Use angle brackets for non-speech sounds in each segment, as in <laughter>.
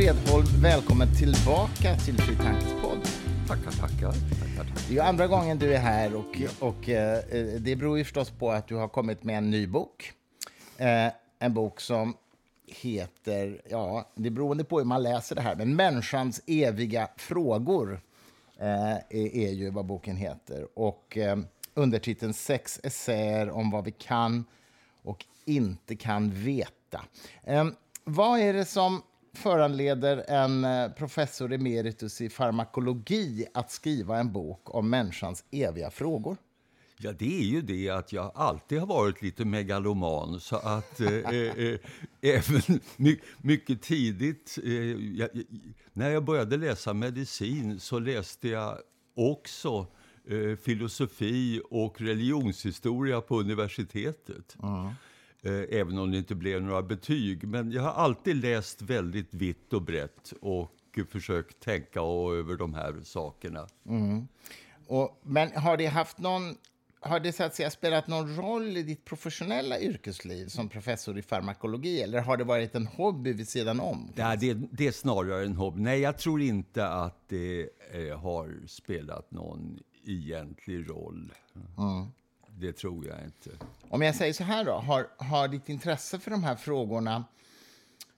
Fredholm, välkommen tillbaka till Fri Tankes podd. Tackar, tackar. tackar, tackar. Det är andra gången du är här och, och eh, det beror ju förstås på att du har kommit med en ny bok. Eh, en bok som heter, ja, det är beroende på hur man läser det här, men Människans eviga frågor eh, är, är ju vad boken heter. Och eh, undertiteln Sex essäer om vad vi kan och inte kan veta. Eh, vad är det som föranleder en eh, professor emeritus i farmakologi att skriva en bok om människans eviga frågor? Ja, det är ju det att jag alltid har varit lite megaloman. Så att eh, eh, även my, mycket tidigt, eh, jag, när jag började läsa medicin så läste jag också eh, filosofi och religionshistoria på universitetet. Mm. Även om det inte blev några betyg. Men jag har alltid läst väldigt vitt och brett och försökt tänka över de här sakerna. Mm. Och, men har det haft någon har det så att säga spelat någon roll i ditt professionella yrkesliv som professor i farmakologi eller har det varit en hobby vid sidan om? Ja, det, det är snarare en hobby. Nej, jag tror inte att det eh, har spelat någon egentlig roll. Mm. Det tror jag inte. Om jag säger så här då, har, har ditt intresse för de här frågorna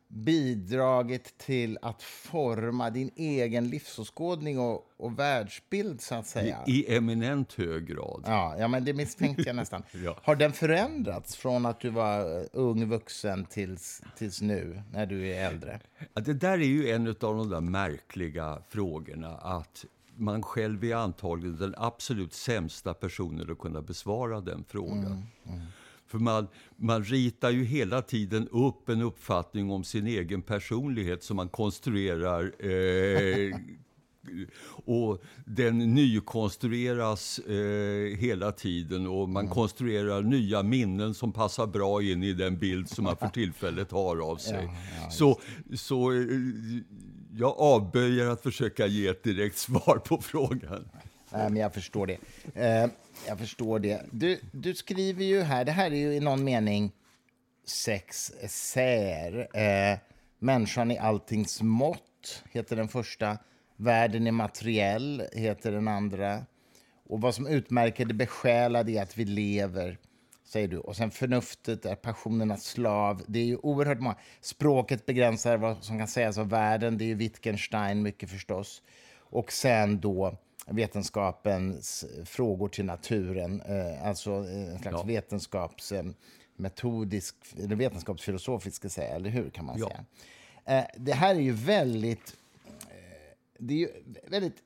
bidragit till att forma din egen livsåskådning och, och världsbild, så att säga? I, I, eminent hög grad. Ja, ja men det misstänkte jag nästan. <laughs> ja. Har den förändrats från att du var eh, ung vuxen tills, tills nu, när du är äldre? Ja, det där är ju en av de där märkliga frågorna, att man själv är antagligen den absolut sämsta personen att kunna besvara den frågan. Mm, mm. För man, man ritar ju hela tiden upp en uppfattning om sin egen personlighet som man konstruerar eh, och den nykonstrueras eh, hela tiden och man mm. konstruerar nya minnen som passar bra in i den bild som man för tillfället har av <laughs> sig. Ja, ja, så så jag avböjer att försöka ge ett direkt svar på frågan. Nej, men jag förstår det. Eh, jag förstår det. Du, du skriver ju här, det här är ju i någon mening sex essäer. Eh, Människan i alltings mått heter den första. Världen är materiell heter den andra. Och vad som utmärker det besjälade är att vi lever, säger du. Och sen förnuftet är passionernas slav. Det är ju oerhört många. Språket begränsar vad som kan sägas av världen. Det är ju Wittgenstein mycket förstås. Och sen då vetenskapens frågor till naturen, eh, alltså en slags ja. vetenskapsmetodisk, eh, eller vetenskapsfilosofisk, ska säga, eller hur? kan man ja. säga. Eh, det här är ju väldigt... Det, är ju väldigt,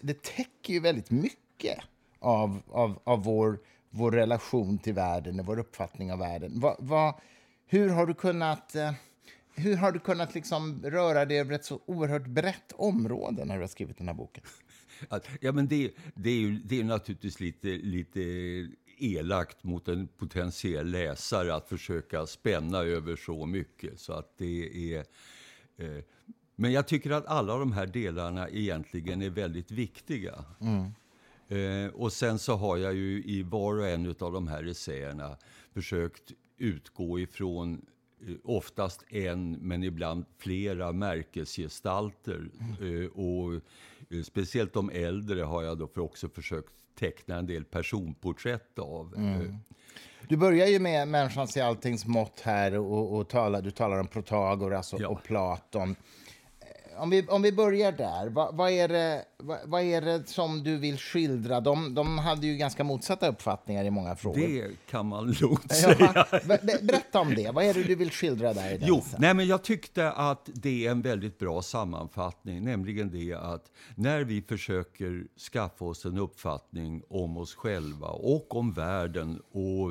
det täcker ju väldigt mycket av, av, av vår, vår relation till världen och vår uppfattning av världen. Va, va, hur har du kunnat hur har du kunnat liksom röra dig över ett så oerhört brett område när du har skrivit den här boken? ja, men det, det, är ju, det är naturligtvis lite, lite elakt mot en potentiell läsare att försöka spänna över så mycket. Så att det är... Eh, men jag tycker att alla de här delarna egentligen är väldigt viktiga. Mm. Eh, och sen så har jag ju i var och en av de här essäerna försökt utgå ifrån eh, oftast en, men ibland flera märkesgestalter. Mm. Eh, och Eh, speciellt de äldre har jag då för också försökt teckna en del personporträtt av. Mm. Eh, du börjar ju med människans i alltings mått här och, och talar, du talar om Protagoras och, ja. och Platon om vi, om vi börjar där, vad, vad, är det, vad, vad, är det som du vill skildra? De, de hade ju ganska motsatta uppfattningar i många frågor. Det kan man lugnt säga. berätta om det. Vad är det du vill skildra där? jo, nej, men jag tyckte att det är en väldigt bra sammanfattning, nämligen det att när vi försöker skaffa oss en uppfattning om oss själva och om världen och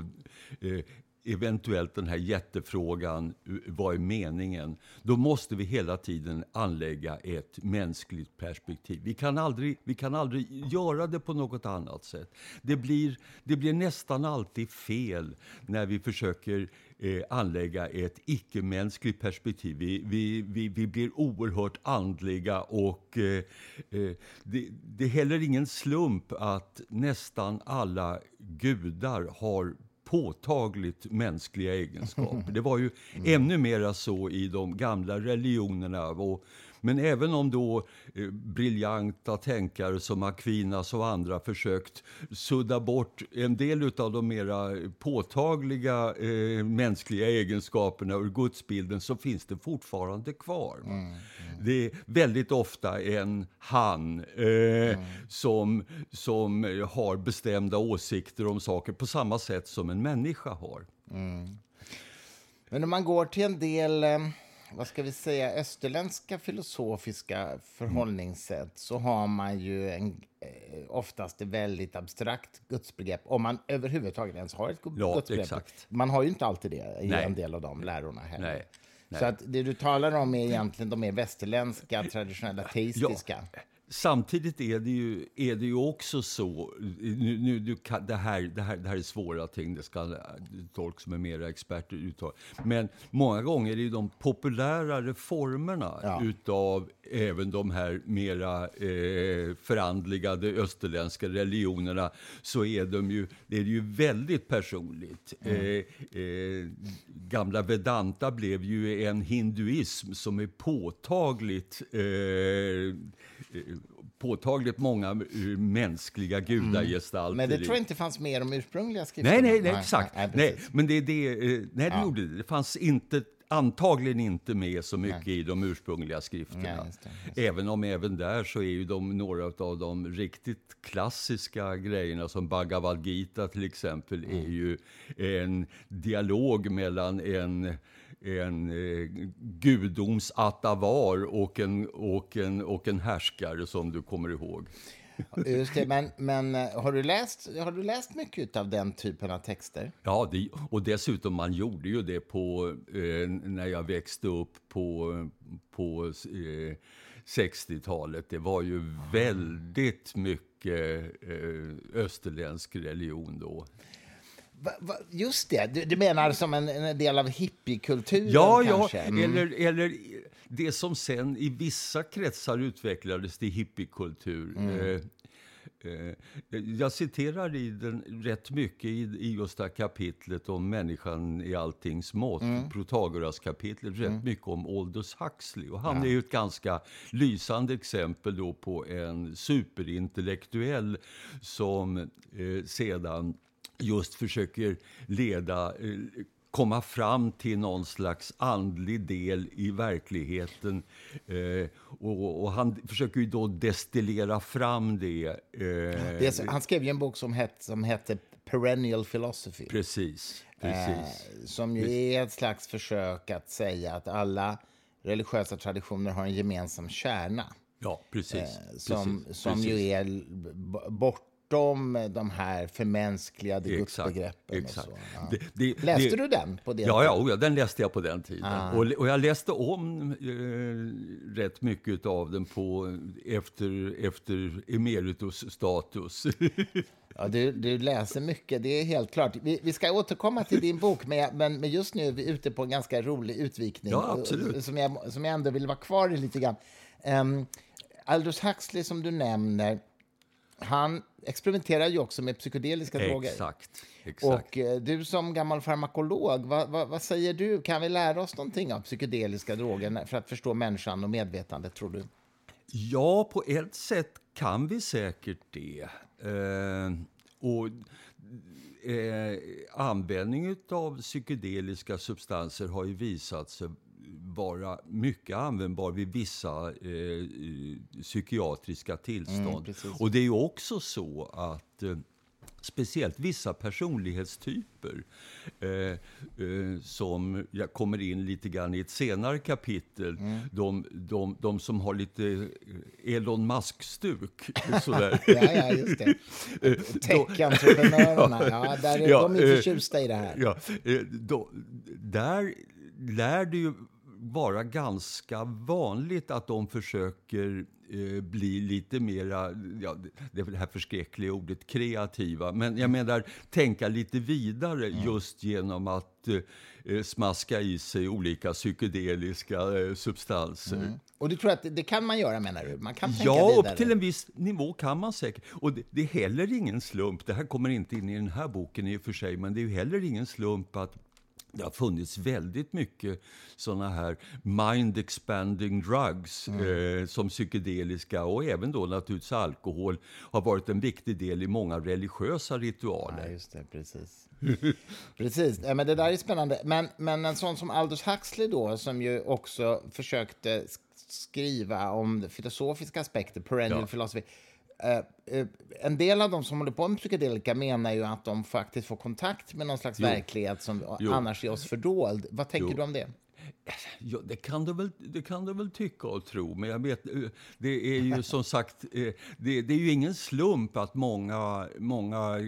eh, eventuellt den här jättefrågan, vad är meningen? Då måste vi hela tiden anlägga ett mänskligt perspektiv. Vi kan aldrig, vi kan aldrig göra det på något annat sätt. Det blir, det blir nästan alltid fel när vi försöker eh, anlägga ett icke-mänskligt perspektiv. Vi, vi, vi, vi blir oerhört andliga och eh, eh, det, det är heller ingen slump att nästan alla gudar har påtagligt mänskliga egenskaper. <laughs> Det var ju ännu mera så i de gamla religionerna. Och men även om då eh, briljanta tänkare som Aquinas och andra försökt sudda bort en del av de mera påtagliga eh, mänskliga egenskaperna ur gudsbilden så finns det fortfarande kvar. Mm, mm. Det är väldigt ofta en han eh, mm. som, som har bestämda åsikter om saker på samma sätt som en människa har. Mm. Men om man går till en del eh, vad ska vi säga, österländska filosofiska förhållningssätt så har man ju en, eh, oftast ett väldigt abstrakt gudsbegrepp, om man överhuvudtaget ens har ett ja, gudsbegrepp. Exakt. Man har ju inte alltid det i Nej. en del av de lärorna heller. Nej. Nej. Så att det du talar om är egentligen de mer västerländska, traditionella, teistiska. Ja, Samtidigt är det ju, är det ju också så, nu, nu, du kan, det, här, det, här, det här är svåra ting, det ska folk som är mera experter uttala. Men många gånger är de populärare formerna ja. utav även de här mera eh, förandligade österländska religionerna, så är, de ju, det är ju väldigt personligt. Mm. Eh, eh, gamla Vedanta blev ju en hinduism som är påtagligt eh, påtagligt många mänskliga gudagestalter. Mm. Men det tror jag inte fanns med de ursprungliga skrifterna. Nej, nej, nej exakt. Nej, nej, men det, det, eh, nej, det ja. gjorde det. Det fanns inte antagligen inte med så mycket nej. i de ursprungliga skrifterna. Nej, just det, just det. Även om även där så är ju de, några av de riktigt klassiska grejerna som Bhagavad Gita till exempel mm. är ju en dialog mellan en en eh, gudoms atavar och en, och, en, och en härskare som du kommer ihåg. Just det, men, men eh, har, du läst, har du läst mycket av den typen av texter? Ja, det, och dessutom man gjorde ju det på, eh, när jag växte upp på, på eh, 60-talet. Det var ju väldigt mycket eh, österländsk religion då. Just det, du, du menar som en, en, del av hippiekulturen? Ja, kanske? ja. Mm. Eller, eller det som sen i vissa kretsar utvecklades till hippiekultur. Mm. Eh, eh, jag citerar i den rätt mycket i, i just det här kapitlet om människan i alltings mått, mm. Protagoras-kapitlet, rätt mm. mycket om Aldous Huxley. Och han ja. är ju ett ganska lysande exempel då på en superintellektuell som eh, sedan just försöker leda, eh, komma fram till någon slags andlig del i verkligheten. Eh, och, och, han försöker ju då destillera fram det. Eh, det han skrev ju en bok som, het, som hette Perennial Philosophy. Precis. precis. Eh, som ju är ett slags försök att säga att alla religiösa traditioner har en gemensam kärna. Ja, precis. Eh, som precis, som precis. ju är bort bortom de här förmänskligade gudsbegreppen. Exakt. Och så. Ja. Det, det, läste det, du den på den ja, ja, ja, den läste jag på den tiden. Ah. Och, och, jag läste om eh, rätt mycket av den på, efter, efter emeritus-status. <laughs> ja, du, du läser mycket, det är helt klart. Vi, vi ska återkomma till din bok, men, men, men just nu är vi ute på en ganska rolig utvikning. Ja, absolut. Som jag, som jag ändå vill vara kvar i lite grann. Um, Aldous Huxley, som du nämner, han experimenterar ju också med psykedeliska exakt, droger. Exakt. Och eh, du som gammal farmakolog, vad, vad, vad, säger du? Kan vi lära oss någonting av psykedeliska droger för att förstå människan och medvetandet, tror du? Ja, på ett sätt kan vi säkert det. Eh, och eh, användning av psykedeliska substanser har ju visat sig vara mycket användbar vid vissa eh, psykiatriska tillstånd. Mm, och det är ju också så att eh, speciellt vissa personlighetstyper eh, eh, som jag kommer in lite grann i ett senare kapitel. Mm. De, de, de, som har lite eh, Elon Musk-stuk. <laughs> ja, ja, just det. <laughs> Eh, Tech-entreprenörerna, <laughs> ja, där är, ja, de är förtjusta i det här. Ja, då, där lär det ju vara ganska vanligt att de försöker eh, bli lite mera, ja, det här förskräckliga ordet, kreativa. Men jag menar tänka lite vidare mm. just genom att eh, smaska i sig olika psykedeliska eh, substanser. Mm. Och du tror att det, det kan man göra, menar du? Man kan tänka Ja, vidare? upp till en viss nivå kan man säkert. Och det, det är heller ingen slump, det här kommer inte in i den här boken i och för sig, men det är ju heller ingen slump att det har funnits väldigt mycket såna här mind expanding drugs Mm. eh, som psykedeliska och även då naturligtvis alkohol har varit en viktig del i många religiösa ritualer. Ja, just det. Precis. <laughs> precis. Ja, men det där är spännande. Men, men en sån som Aldous Huxley då, som ju också försökte sk- skriva om filosofiska aspekter, perennial Ja. philosophy. Eh, eh, en del av de som håller på med psykedelika menar ju att de faktiskt får kontakt med någon slags Jo. verklighet som Jo. annars är oss fördold. Vad tänker Jo. du om det? Ja, det kan, du väl, det kan du väl tycka och tro, men jag vet, eh, det är ju som sagt, det, det är ju ingen slump att många, många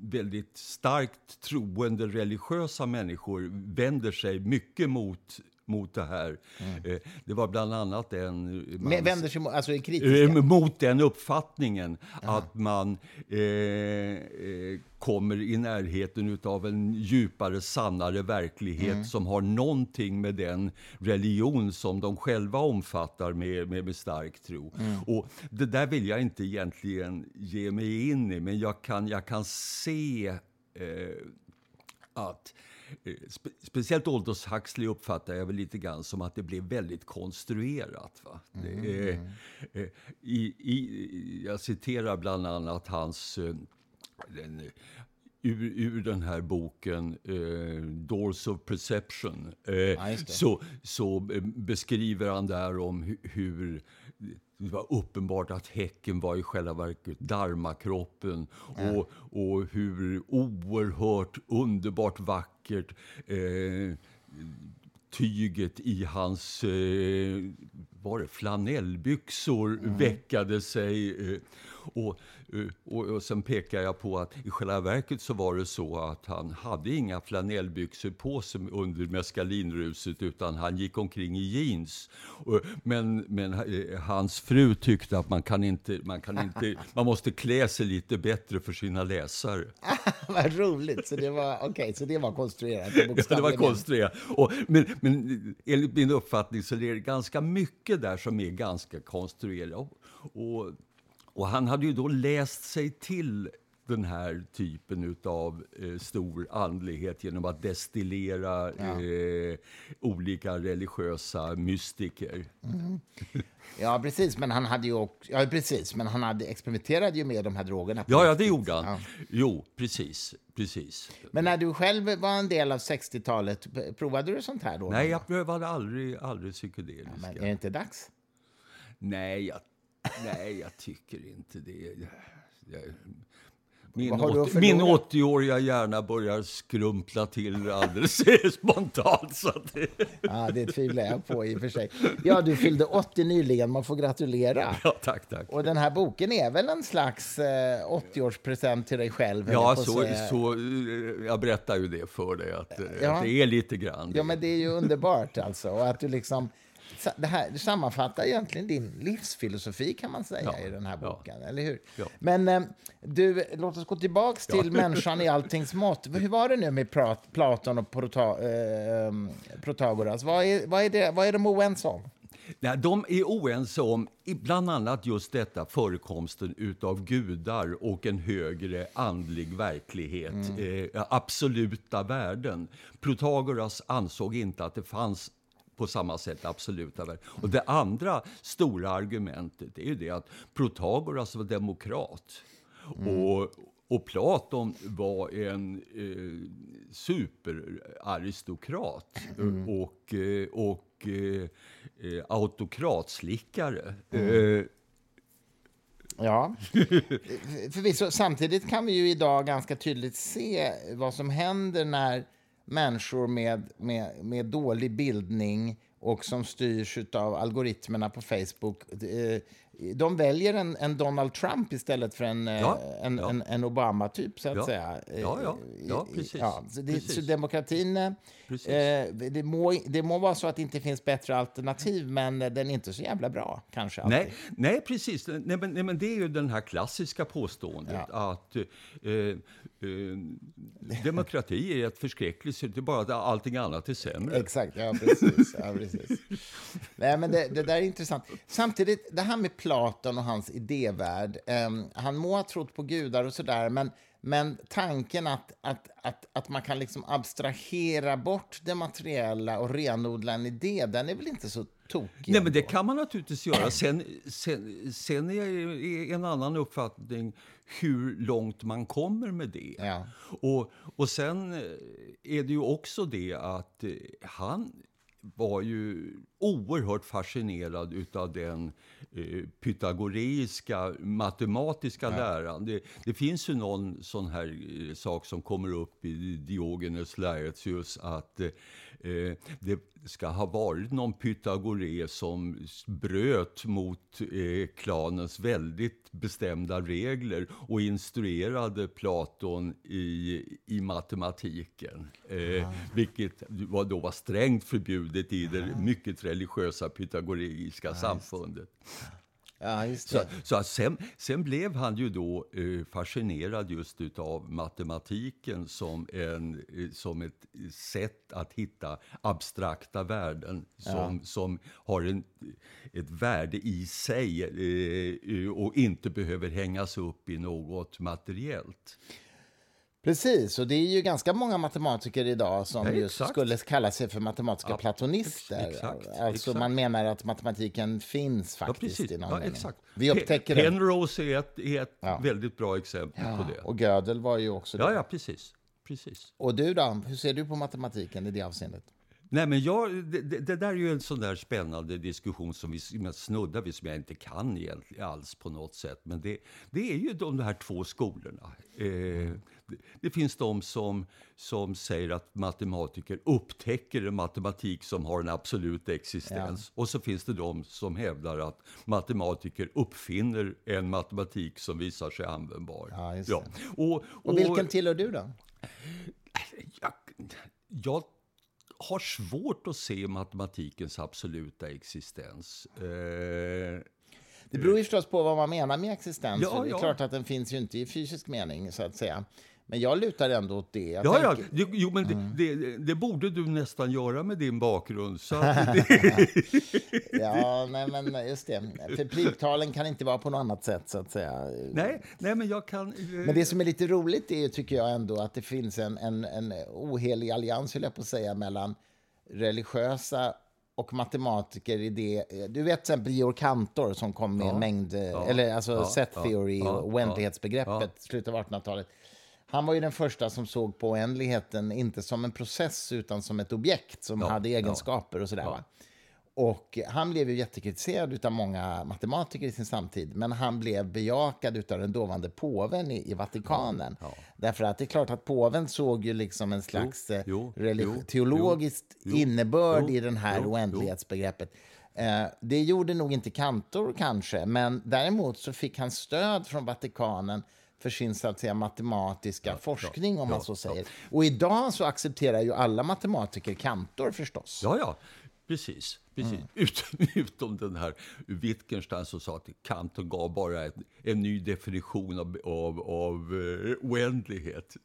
väldigt starkt troende religiösa människor vänder sig mycket mot, mot det här. Eh, Det var bland annat en... man- Men vänder sig mot, alltså är kritiska? Eh, Mot den uppfattningen att man eh, eh, kommer i närheten av en djupare, sannare verklighet som har någonting med den religion som de själva omfattar med, med, med stark tro. Och det där vill jag inte egentligen ge mig in i, men jag kan, jag kan se eh, att spe, speciellt Aldous Huxley uppfattar jag väl lite grann som att det blev väldigt konstruerat. Va? Det är, eh, i, i, jag citerar bland annat hans eh, den, eh, ur, ur den här boken eh, Doors of Perception eh, det. så, så eh, beskriver han där om hu- hur det var uppenbart att häcken var i själva verket darmakroppen och, och hur oerhört underbart vackert eh, tyget i hans eh, var det flanellbyxor väckade sig. Eh, och, och, och sen pekar jag på att i själva verket så var det så att han hade inga flanellbyxor på sig under meskalinruset utan han gick omkring i jeans. Men men eh, hans fru tyckte att man kan inte, man kan inte, <laughs> man måste klä sig lite bättre för sina läsare. <laughs> Vad roligt. Så det var, okej, så det var konstruerat. <laughs> Ja, det var konstruerat. Och, men, men enligt min uppfattning så är det ganska mycket där som är ganska konstruerat. Och, och, han hade ju då läst sig till den här typen av eh, stor andlighet genom att destillera eh, olika religiösa mystiker. Ja, precis. Men han hade ju också, ja, precis. Men han hade experimenterade ju med de här drogerna. Ja, ja, det gjorde han. Ja. Jo, precis. precis. Men när du själv var en del av 60-talet, p- provade du sånt här då? Nej, jag prövade aldrig, aldrig psykedeliska. Men är det inte dags? Nej, jag, nej, jag tycker inte det. Jag, min, 80, min förlora? 80-åriga hjärna börjar skrumpla till alldeles <laughs> spontant. Så att det, Ja, det tvivlar jag på i och för sig. Ja, du fyllde 80 nyligen. Man får gratulera. ja, tack, tack. Och den här boken är väl en slags eh, 80-årspresent till dig själv? Ja, så, så, eh, jag berättar ju det för dig, att, eh, Ja. att det är lite grann. Ja, men det är ju underbart alltså. Och att du liksom... Det här det sammanfattar egentligen din livsfilosofi kan man säga Ja, i den här ja. boken, eller hur? Ja. Men eh, du, låt oss gå tillbaks till <laughs> människan i alltings mått. Hur var det nu med Platon och Prota- eh, Protagoras? Vad är, vad, är det, vad är de oense om? Nej, de är oense om bland annat just detta förekomsten utav gudar och en högre andlig verklighet, eh, absoluta värden. Protagoras ansåg inte att det fanns på samma sätt absoluta värden. Och det andra stora argumentet är ju det att Protagoras var demokrat. Och, och Platon var en eh, superaristokrat och, eh, och eh, eh, autokratslickare. Eh, Ja, <laughs> förvisso. Samtidigt kan vi ju idag ganska tydligt se vad som händer när människor med, med, med dålig bildning och som styrs av algoritmerna på Facebook eh, de väljer en, en Donald Trump istället för en, eh, Ja, en, ja. en, en Obama-typ, så att Ja. säga. Ja, ja. Ja, Eh, precis. Ja, så, det, Precis. så demokratin... eh, det, må, det må vara så att det inte finns bättre alternativ, men den är inte så jävla bra, kanske. alltid. Nej, nej, precis. Nej men, nej, men det är ju den här klassiska påståendet att eh, eh, demokrati är ett förskräckligt, det är bara att allting annat är sämre. Exakt, ja precis. Ja, precis. Nej, men det, det där är intressant. Samtidigt, det här med Platon och hans idévärld. ehm, han må ha trott på gudar och sådär, men, men tanken att, att, att, att man kan liksom abstrahera bort det materiella och renodla en idé, den är väl inte så tokig? Nej, men det kan man naturligtvis göra. <clears throat> Sen, sen, sen är är en annan uppfattning hur långt man kommer med det. Ja. Och, och sen eh, är det ju också det att eh, han var ju oerhört fascinerad utav den eh, pythagoreiska matematiska läran. Det, det finns ju någon sån här eh, sak som kommer upp i Diogenes Laertius att eh, det ska ha varit någon pythagore som bröt mot eh, klanens väldigt bestämda regler och instruerade Platon i, i matematiken. Eh, Vilket var då var strängt förbjudet i det mycket religiösa pythagoreiska samfundet. Ja, just Så, det. så att sen, sen blev han ju då eh, fascinerad just utav matematiken som, en, eh, som ett sätt att hitta abstrakta värden som, som har en, ett värde i sig eh, och inte behöver hängas upp i något materiellt. Precis, och det är ju ganska många matematiker idag som Ja, just skulle kalla sig för matematiska Ja, platonister. exakt, alltså exakt. man menar att matematiken finns Ja, faktiskt precis. i någon Ja, mening. exakt. Vi upptäcker Pe- det. Penrose är ett, är ett Ja. väldigt bra exempel på det. Och Gödel var ju också det. Ja, ja, precis. precis. Och du då? Hur ser du på matematiken i det avseendet? Nej, men jag, det, det där är ju en sån där spännande diskussion som vi snuddar vid, som jag inte kan egentligen alls på något sätt. Men det, det är ju de här två skolorna. Eh, det, det finns de som, som säger att matematiker upptäcker en matematik som har en absolut existens. Och så finns det de som hävdar att matematiker uppfinner en matematik som visar sig användbar. Ja, just Och, Och vilken tillhör du då? jag, jag har svårt att se matematikens absoluta existens. Eh, Det beror ju förstås på vad man menar med existens. Ja, det är ja. klart att den finns ju inte i fysisk mening, så att säga. Men jag lutar ändå åt det. Jag ja, ja, tänker- jo, jo, men Mm. det, det, det borde du nästan göra med din bakgrund. Så <laughs> det, <laughs> ja nej, men just det. För priktalen kan inte vara på något annat sätt, så att säga. nej, nej, men jag kan... eh, Men det som är lite roligt är tycker jag ändå, att det finns en, en, en ohelig allians, höll jag på att säga, mellan religiösa och matematiker i det. Du vet till exempel Georg Cantor som kom med en mängd, eller alltså ja, set ja, theory ja, och oändlighetsbegreppet ja. slutet av 1800-talet. Han var ju den första som såg på oändligheten inte som en process utan som ett objekt som Ja, hade ja. egenskaper och sådär. Va? Och han blev ju jättekritiserad av många matematiker i sin samtid, men han blev bejakad av den dåvarande påven i, i Vatikanen. Därför att det är klart att påven såg ju liksom en slags eh, jo, jo, teologiskt jo, innebörd i den här oändlighetsbegreppet. Eh, det gjorde nog inte Kantor kanske, men däremot så fick han stöd från Vatikanen för sin så att säga, matematiska forskning, om man så säger. Och idag så accepterar ju alla matematiker Kantor förstås. Ja, ja, precis. precis. Mm. Ut, <laughs> utom den här Wittgenstein som sa att Kant gav bara en, en ny definition av, av, av eh, oändlighet.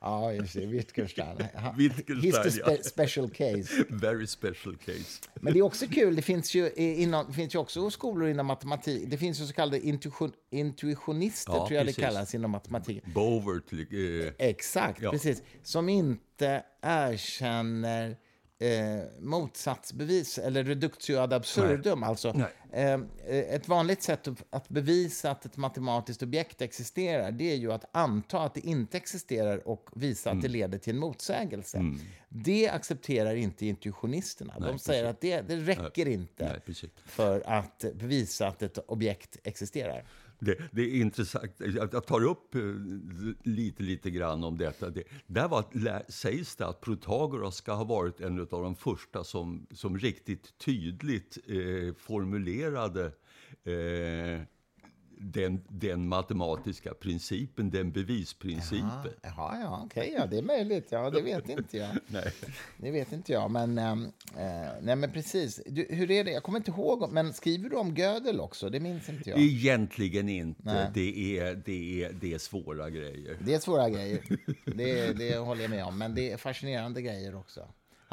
Ja, just det. Wittgenstein. <laughs> Wittgenstein, He's the spe special case. <laughs> Very special case. Men det är också kul, det finns ju, inom, finns ju också skolor inom matematik. Det finns ju så kallade intuition, intuitionister, Ja, tror jag precis. det kallas inom matematik. Bover till... Eh, Exakt, Ja. precis. Som inte erkänner eh, motsatsbevis, eller reductio ad absurdum. Alltså, Nej. eh, ett vanligt sätt att- bevisa att ett matematiskt objekt existerar det är ju att anta att det inte existerar och visa Mm. att det leder till en motsägelse. Det accepterar inte intuitionisterna. De säger att det, det räcker inte nej, precis. för att bevisa att ett objekt existerar. Det, det, är intressant. Jag tar upp eh, lite, lite grann om detta. Det, där var, sägs det att Protagoras ska ha varit en av de första som, som riktigt tydligt eh, formulerade eh, den, den matematiska principen, den bevisprincipen. Jaha, ja, okej, okay, ja, det är möjligt. Ja, det vet inte jag. <laughs> nej. Det vet inte jag, men, äh, nej, men precis. Du, hur är det? Jag kommer inte ihåg, men skriver du om Gödel också? Det minns inte jag. Egentligen inte. Det är, det, är, det är svåra grejer. Det är svåra grejer. Det, det håller jag med om, men det är fascinerande grejer också.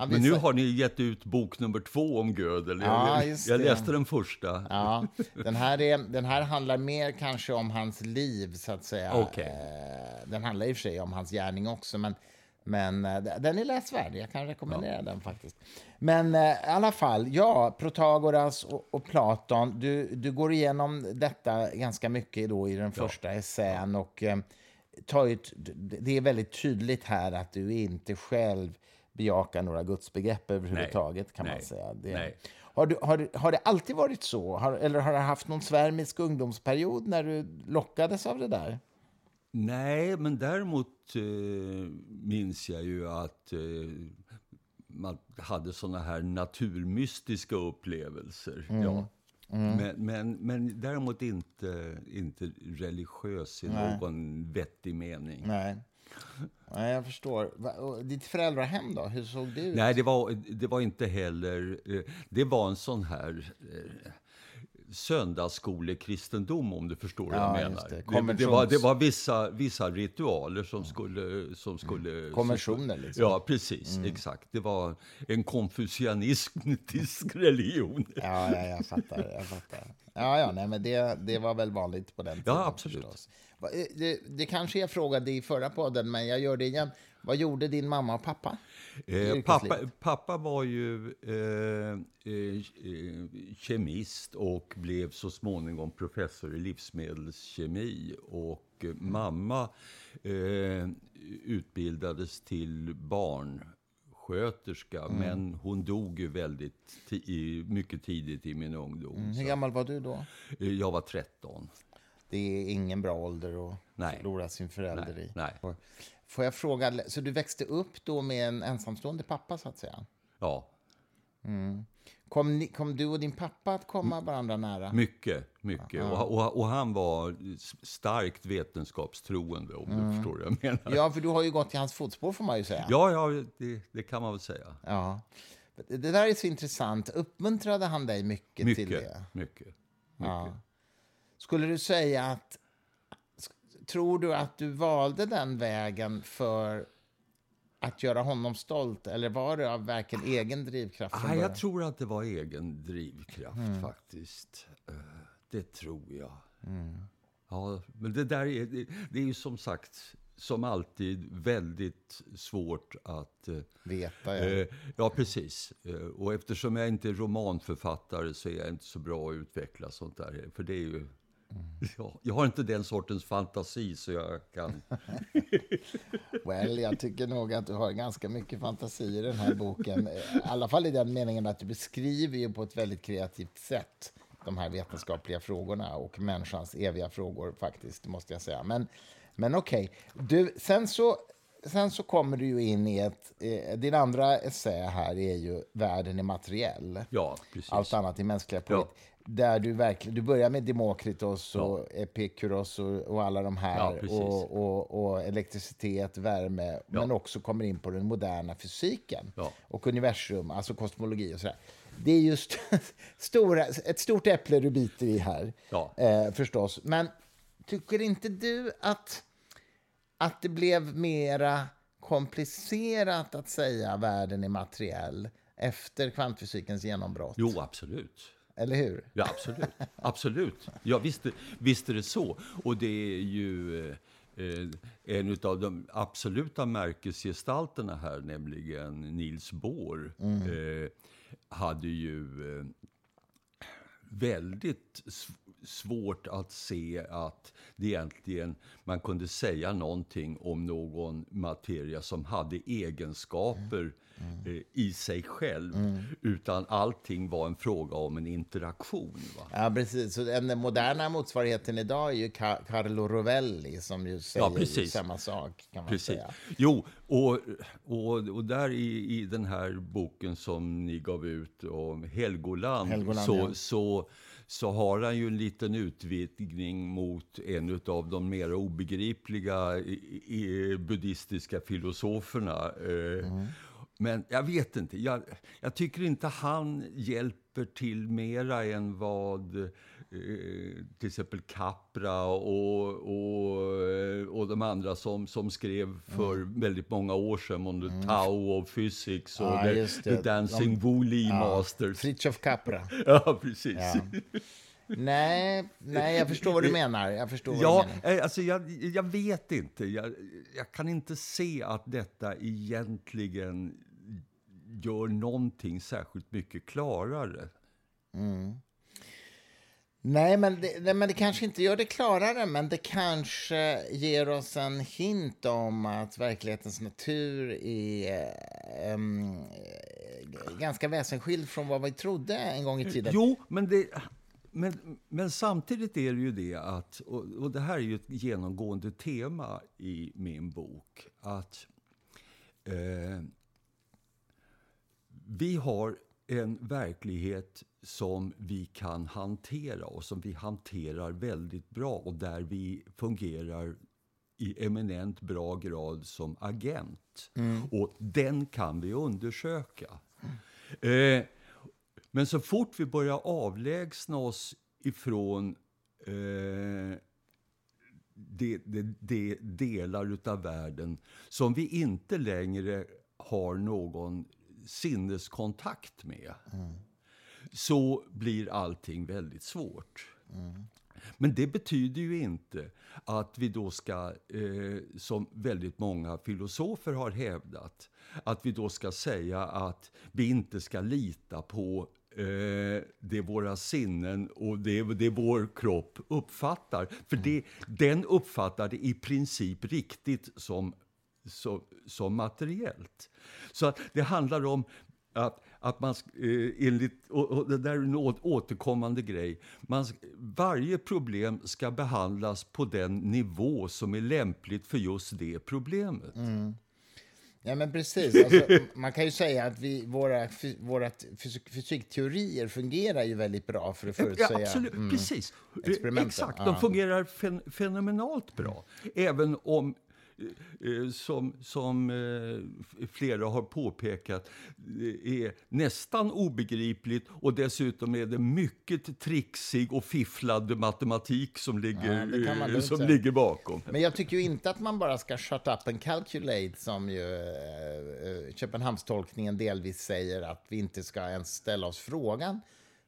Men nu har ni gett ut bok nummer två om Gödel. Ja, jag, jag läste den första. Ja, den, här är, den här handlar mer kanske om hans liv, så att säga. Okay. Eh, den handlar i och för sig om hans gärning också, men, men eh, den är läsvärd. Jag kan rekommendera ja. den faktiskt. Men eh, i alla fall, ja, Protagoras och, och, Platon. Du, du går igenom detta ganska mycket då i den första ja. essän. Och, tar ett, det är väldigt tydligt här att du inte själv bejaka några gudsbegrepp överhuvudtaget. Nej. kan man Nej. säga. Det. Har, du, har, har det alltid varit så? Har, eller har du haft någon svärmisk ungdomsperiod när du lockades av det där? Nej, men däremot eh, minns jag ju att eh, man hade såna här naturmystiska upplevelser. Mm. Ja. Mm. Men, men, men däremot inte, inte religiös i Nej. någon vettig mening. Nej. Nej, jag förstår. Ditt föräldrahem då? Hur såg det ut? Nej, det var, det var inte heller... Eh, det var en sån här eh, söndagsskolekristendom, om du förstår ja, vad jag menar. Det. Konventions... Det, var, det var vissa, vissa ritualer som skulle... Som skulle mm. Konventioner, liksom. Ja, precis. Mm. Exakt. Det var en konfucianistisk <laughs> religion. Ja, ja, jag fattar. Jag fattar. Ja, ja, nej, men det, det var väl vanligt på den tiden. Ja, absolut. Förstås. Eh, det, det kanske jag frågade i förra podden, men jag gör det igen. Vad gjorde din mamma och pappa? Eh, pappa, pappa var ju eh, eh, kemist och blev så småningom professor i livsmedelskemi. Och eh, mamma eh, utbildades till barnsköterska, mm. men hon dog ju väldigt mycket tidigt i min ungdom. Mm. Hur gammal var du då? Jag var 13 det är ingen bra ålder att nej. förlora sin förälder nej, i. Nej. Får jag fråga, så du växte upp då med en ensamstående pappa, så att säga? Ja. Mm. Kom, ni, kom, du och din pappa att komma varandra nära? Mycket, mycket. Ja. Och, och, och, han var starkt vetenskapstroende, om mm. du förstår vad jag menar. Ja, för du har ju gått i hans fotspår, får man ju säga. Ja, ja det, det kan man väl säga. Ja. Det där är så intressant. Uppmuntrade han dig mycket, mycket till det? Mycket, mycket. Ja. Skulle du säga att... Tror du att du valde den vägen för att göra honom stolt? Eller var det av verkligen egen drivkraft? Ah, jag tror att det var egen drivkraft, mm. faktiskt. Eh, det tror jag. Mm. Ja, men det där är, det, det är ju som sagt som alltid väldigt svårt att... Eh, Veta, ja. Eh, ja, precis. Eh, och eftersom jag inte är romanförfattare så är jag inte så bra att utveckla sånt där. För det är ju Ja, jag har inte den sortens fantasi så jag kan... <laughs> well, jag tycker nog att du har ganska mycket fantasi i den här boken. I alla fall i den meningen att du beskriver ju på ett väldigt kreativt sätt de här vetenskapliga frågorna och människans eviga frågor faktiskt, måste jag säga. Men, men okej, okay. sen så sen så kommer du ju in i ett... Eh, din andra essä här är ju Världen är materiell. Ja, precis. Allt annat är mänskliga polit. Ja. Där du verkligen... Du börjar med Demokritos och ja. Epikuros och, och, alla de här. Ja, och, och, och, elektricitet, värme. Men också kommer in på den moderna fysiken. Och universum, alltså kosmologi och sådär. Det är just <laughs> stora, ett stort äpple du biter i här, eh, förstås. Men tycker inte du att att det blev mera komplicerat att säga världen är materiell efter kvantfysikens genombrott? Jo, absolut. Eller hur? Ja, absolut. absolut. Ja, visst, visst är det så. Och det är ju eh, en av de absoluta märkesgestalterna här, nämligen Niels Bohr, mm. eh, hade ju eh, väldigt svårt att se att det egentligen man kunde säga någonting om någon materia som hade egenskaper mm. I sig själv. Mm. Utan allting var en fråga om en interaktion. Va? Ja, precis. Så den moderna motsvarigheten idag är ju Carlo Rovelli som ju säger ja, samma sak. Kan man precis. säga. Jo, och, och, och där i, i den här boken som ni gav ut om Helgoland, Helgoland så, ja. så så har han ju en liten utvidgning mot en av de mer obegripliga buddhistiska filosoferna. Eh, mm. Men jag vet inte. Jag, jag, tycker inte han hjälper till mera än vad eh, till exempel Capra och, och, eh, och de andra som, som skrev för mm. väldigt många år sedan om mm. Tao of Physics och ja, the, the, Dancing de, Wooly ja, Masters. Fritiof Capra. <laughs> ja, precis. Ja. Nej, nej, jag förstår vad du menar. Jag förstår ja, du menar. Eh, alltså jag, jag vet inte. Jag, jag kan inte se att detta egentligen gör någonting särskilt mycket klarare. Mm. Nej men, det, nej, men det kanske inte gör det klarare, men det kanske ger oss en hint om att verklighetens natur är um, ganska väsensskild från vad vi trodde en gång i tiden. Jo, men, det, men, men samtidigt är det ju det att, och, och det här är ju ett genomgående tema i min bok, att eh, vi har en verklighet som vi kan hantera och som vi hanterar väldigt bra och där vi fungerar i eminent bra grad som agent. Mm. Och den kan vi undersöka. Mm. Eh, men så fort vi börjar avlägsna oss ifrån eh, de, de, de delar av världen som vi inte längre har någon sinneskontakt med mm. så blir allting väldigt svårt. Mm. Men det betyder ju inte att vi då ska, eh, som väldigt många filosofer har hävdat, att vi då ska säga att vi inte ska lita på eh, det våra sinnen och det, det vår kropp uppfattar. För mm. det, den uppfattar det i princip riktigt som som, som materiellt. Så att det handlar om att, att man, eh, enligt, och, och det där är en återkommande grej, man, varje problem ska behandlas på den nivå som är lämpligt för just det problemet. Mm. Ja, men precis. Alltså, <laughs> man kan ju säga att vi, våra, våra fysik, fysikteorier fungerar ju väldigt bra för att förutsäga ja, absolut. Mm, precis. Exakt, de fungerar fen, fenomenalt bra. Även om som, som eh, flera har påpekat är nästan obegripligt och dessutom är det mycket trixig och fifflad matematik som ligger, ja, som ligger bakom. Men jag tycker inte att man bara ska shut up and calculate som ju eh, Köpenhamnstolkningen delvis säger att vi inte ska ens ställa oss frågan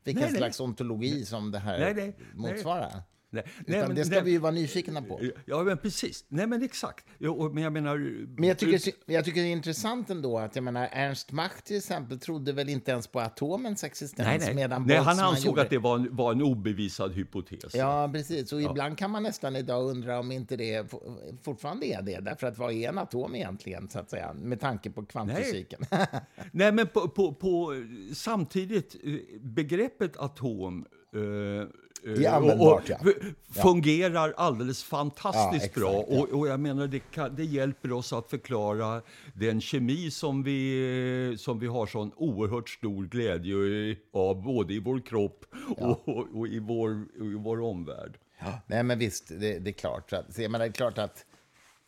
vilken nej, slags nej. ontologi som det här nej, motsvarar. Nej, nej, men, det ska nej, vi ju vara nyfikna på. Ja, men precis. Nej, men exakt. Jo, men jag menar... Men jag tycker, jag tycker det är intressant ändå att jag menar, Ernst Mach till exempel trodde väl inte ens på atomens existens. Nej, nej. Medan nej han ansåg gjorde... att det var en, var en obevisad hypotes. Ja, precis. Och ja. ibland kan man nästan idag undra om inte det fortfarande är det. Därför att vad är en atom egentligen, så att säga, med tanke på kvantfysiken? Nej, <laughs> nej men på, på, på, samtidigt, eh, begreppet atom uh, det är användbart, ja. Fungerar alldeles fantastiskt ja, bra. Och, och, jag menar, det, kan, det, hjälper oss att förklara den kemi som vi, som vi har sån oerhört stor glädje av, både i vår kropp och, och, och i, vår, i vår omvärld. Nej, men visst, det, det är klart. Så, jag menar, det är klart att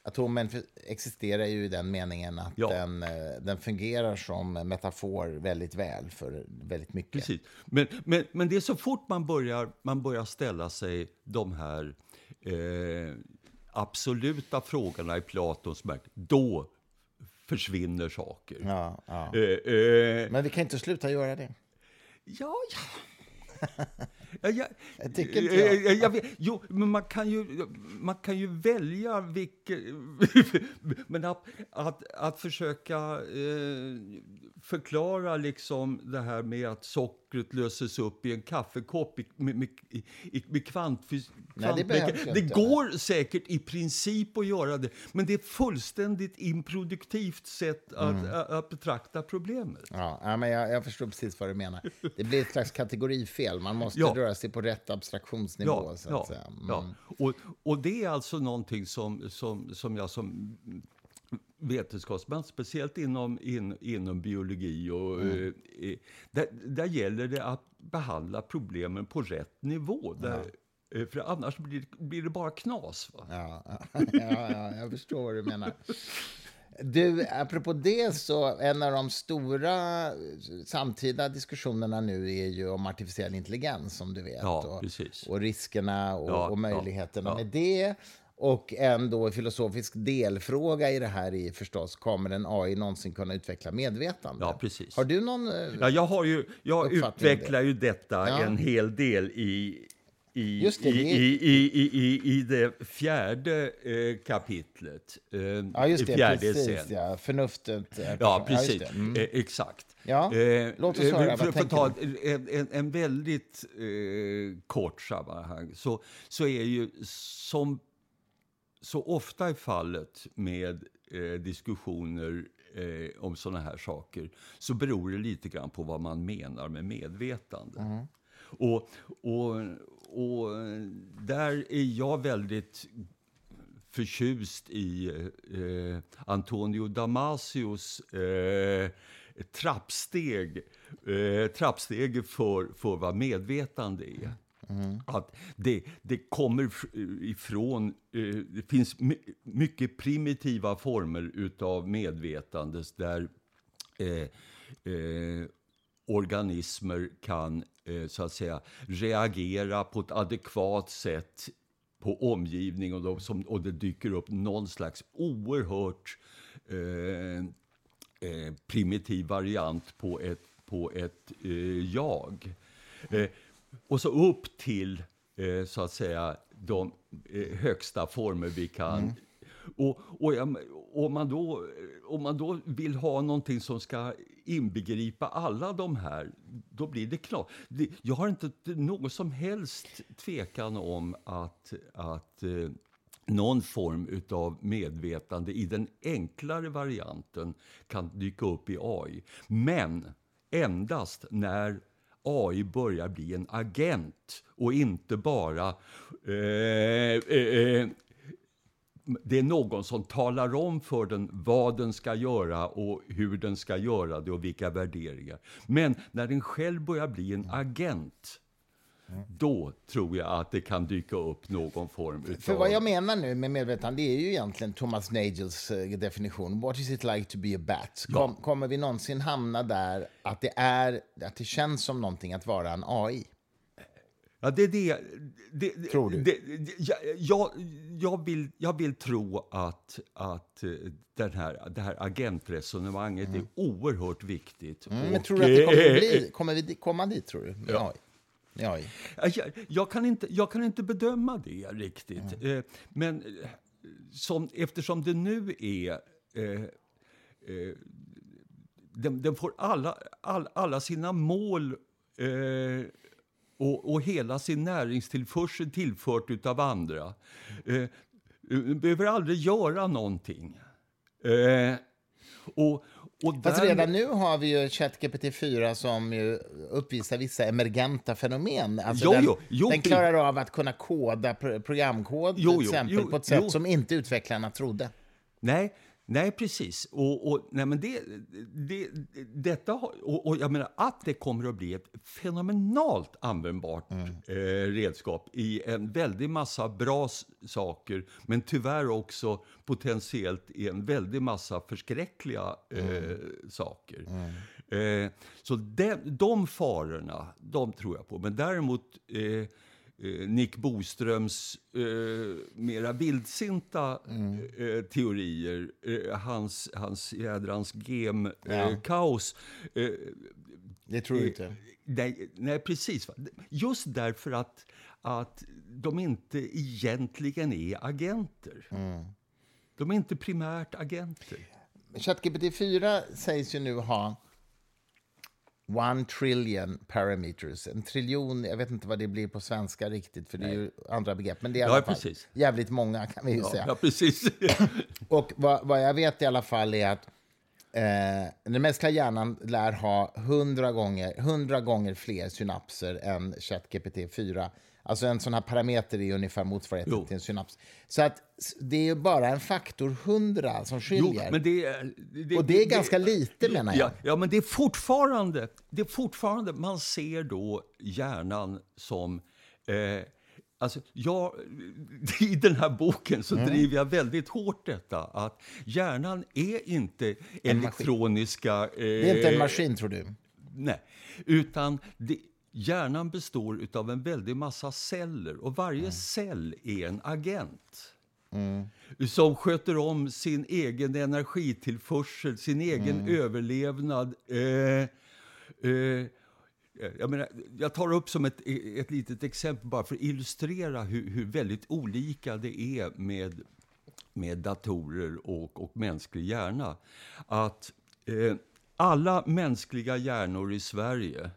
Atomen existerar ju i den meningen att ja. den, eh, den fungerar som metafor väldigt väl för väldigt mycket. Precis. Men, men, men det är så fort man börjar, man börjar ställa sig de här eh, absoluta frågorna i Platons verk, då försvinner saker. Ja, ja. Eh, eh, men vi kan inte sluta göra det. Ja, ja. <laughs> Jag, jag, tycker inte jag. jag, jag vet, jo, men man kan ju, man kan ju välja vilket... <laughs> men att, att, att försöka eh, förklara liksom det här med att sockret löses upp i en kaffekopp i, med, med, i, med kvantfys, Nej, det behövs det inte. går säkert i princip att göra det, men det är ett fullständigt improduktivt sätt att, Mm. att, att betrakta problemet. Ja, men jag, jag förstår precis vad du menar. Det blir ett slags kategorifel. Man måste Ja. röra sig på rätt abstraktionsnivå. Ja, så att ja, säga. Mm. ja. Och, och det är alltså någonting som, som, som jag som vetenskapsman, speciellt inom, in, inom biologi, och, Mm. eh, eh, där, där gäller det att behandla problemen på rätt nivå. Där, eh, För annars blir, blir det bara knas. Va? Ja, <laughs> ja, ja, jag förstår vad du menar. Du, apropå det, så en av de stora samtida diskussionerna nu är ju om artificiell intelligens, som du vet. Ja, och, och riskerna och, Ja, och möjligheterna ja, ja. med det. Och en då filosofisk delfråga i det här är förstås, kommer en AI någonsin kunna utveckla medvetande? Ja, precis. Har du någon... eh, Ja, jag har ju, jag utvecklar ju detta Ja. en hel del i, i, Just det, i, det i, i, i, i det fjärde eh, kapitlet. Eh, Ja, just det. Precis, essän. ja. Förnuftet. eh, Ja, precis. det. Mm. Eh, exakt. Ja, Eh, låt oss höra, För, för att ta en, en, en väldigt kort sammanhang så, så är ju som så ofta är fallet med eh, diskussioner eh, om såna här saker så beror det lite grann på vad man menar med medvetande. Mm. Och, och, och där är jag väldigt förtjust i eh, Antonio Damasios eh, trappsteg, eh, trappsteg för, för vad medvetande är. Mm. Att det, det kommer ifrån, eh, det finns mycket primitiva former utav medvetande där eh, eh, organismer kan eh, så att säga reagera på ett adekvat sätt på omgivning och, de som, och det dyker upp någon slags oerhört eh, eh, primitiv variant på ett, på ett eh, jag. Eh, och så upp till eh, så att säga de eh, högsta former vi kan och, och jag, om, man då, om man då vill ha någonting som ska inbegripa alla de här, då blir det klart. Det, jag har inte någon som helst tvekan om att, att eh, någon form av medvetande i den enklare varianten kan dyka upp i AI. Men endast när AI börjar bli en agent och inte bara eh, eh, eh, det är någon som talar om för den vad den ska göra och hur den ska göra det och vilka värderingar. Men när den själv börjar bli en agent, då tror jag att det kan dyka upp någon form utav... För vad jag menar nu med medvetande det är ju egentligen Thomas Nagels eh, definition. What is it like to be a bat? Kom, Kommer vi någonsin hamna där att det, är, att det känns som någonting att vara en AI? Ja, det är det. det Tror du? Det, jag, jag, jag, vill, jag vill tro att, att eh, den här, det här agentresonemanget är oerhört viktigt. Mm, men tror du att det kommer, bli, kommer vi komma dit, tror du? Med Ja. AI? AI? Jag, jag, kan inte, jag kan inte bedöma det riktigt. Eh, men eh, som, eftersom det nu är... Eh, eh, den, den får alla, all, alla sina mål eh, och, och hela sin näringstillförsel tillfört av andra. Eh, den behöver aldrig göra någonting. Eh, och, och Fast redan nu har vi ju ChatGPT 4 som ju uppvisar vissa emergenta fenomen. Alltså Jo, den, jo, jo, den klarar av att kunna koda pro- programkod Jo, till exempel på ett sätt som inte utvecklarna trodde. Nej, nej precis. Och, och, nej, men det, det, detta, och, och jag menar att det kommer att bli ett fenomenalt användbart eh, redskap i en väldig massa bra saker, men tyvärr också potentiellt i en väldig massa förskräckliga eh, saker. Eh, så de, de farorna, de tror jag på. Men däremot eh, Nick Boströms eh, mera vildsinta eh, teorier, eh, hans, hans jädrans gem-kaos. Eh, Det tror du inte? nej, nej, precis. Just därför att, att de inte egentligen är agenter. De är inte primärt agenter. ChatGPT 4 sägs ju nu ha one trillion parameters. En triljon, jag vet inte vad det blir på svenska riktigt, för det är ju andra begrepp. Men det är i Ja, alla fall precis. jävligt många kan vi ju säga. Ja, precis. <laughs> Och vad, vad jag vet i alla fall är att eh, den mänskliga hjärnan lär ha 100 gånger, 100 gånger fler synapser än ChatGPT 4. Alltså en sån här parameter är ungefär motsvarigheten Jo. till en synaps. Så att det är bara en faktor 100 som Jo, skiljer. men det, det, Och det är ganska lite, menar jag. Ja, ja, men det är fortfarande, det är fortfarande, man ser då hjärnan som, eh, alltså jag, <laughs> i den här boken så Mm. driver jag väldigt hårt detta att hjärnan är inte elektroniska... Eh, det är inte en maskin, tror du? Nej, utan det, hjärnan består av en väldig massa celler och varje Mm. cell är en agent. Som sköter om sin egen energitillförsel, sin egen Mm. överlevnad. Eh, eh, jag, menar, jag tar upp som ett, ett litet exempel bara för att illustrera hur, hur väldigt olika det är med, med datorer och, och mänsklig hjärna. Att eh, alla mänskliga hjärnor i Sverige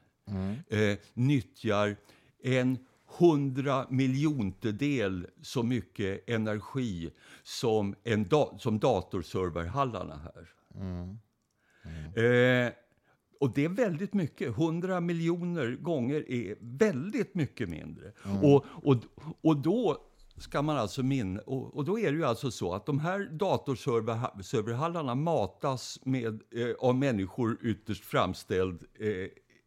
eh, nyttjar en hundra miljontedel så mycket energi som, en da- som datorserverhallarna här. Eh, och det är väldigt mycket. 100 miljoner gånger är väldigt mycket mindre. Och, och, och då ska man alltså min och, och då är det ju alltså så att de här datorserverhallarna matas med, eh, av människor ytterst framställd eh,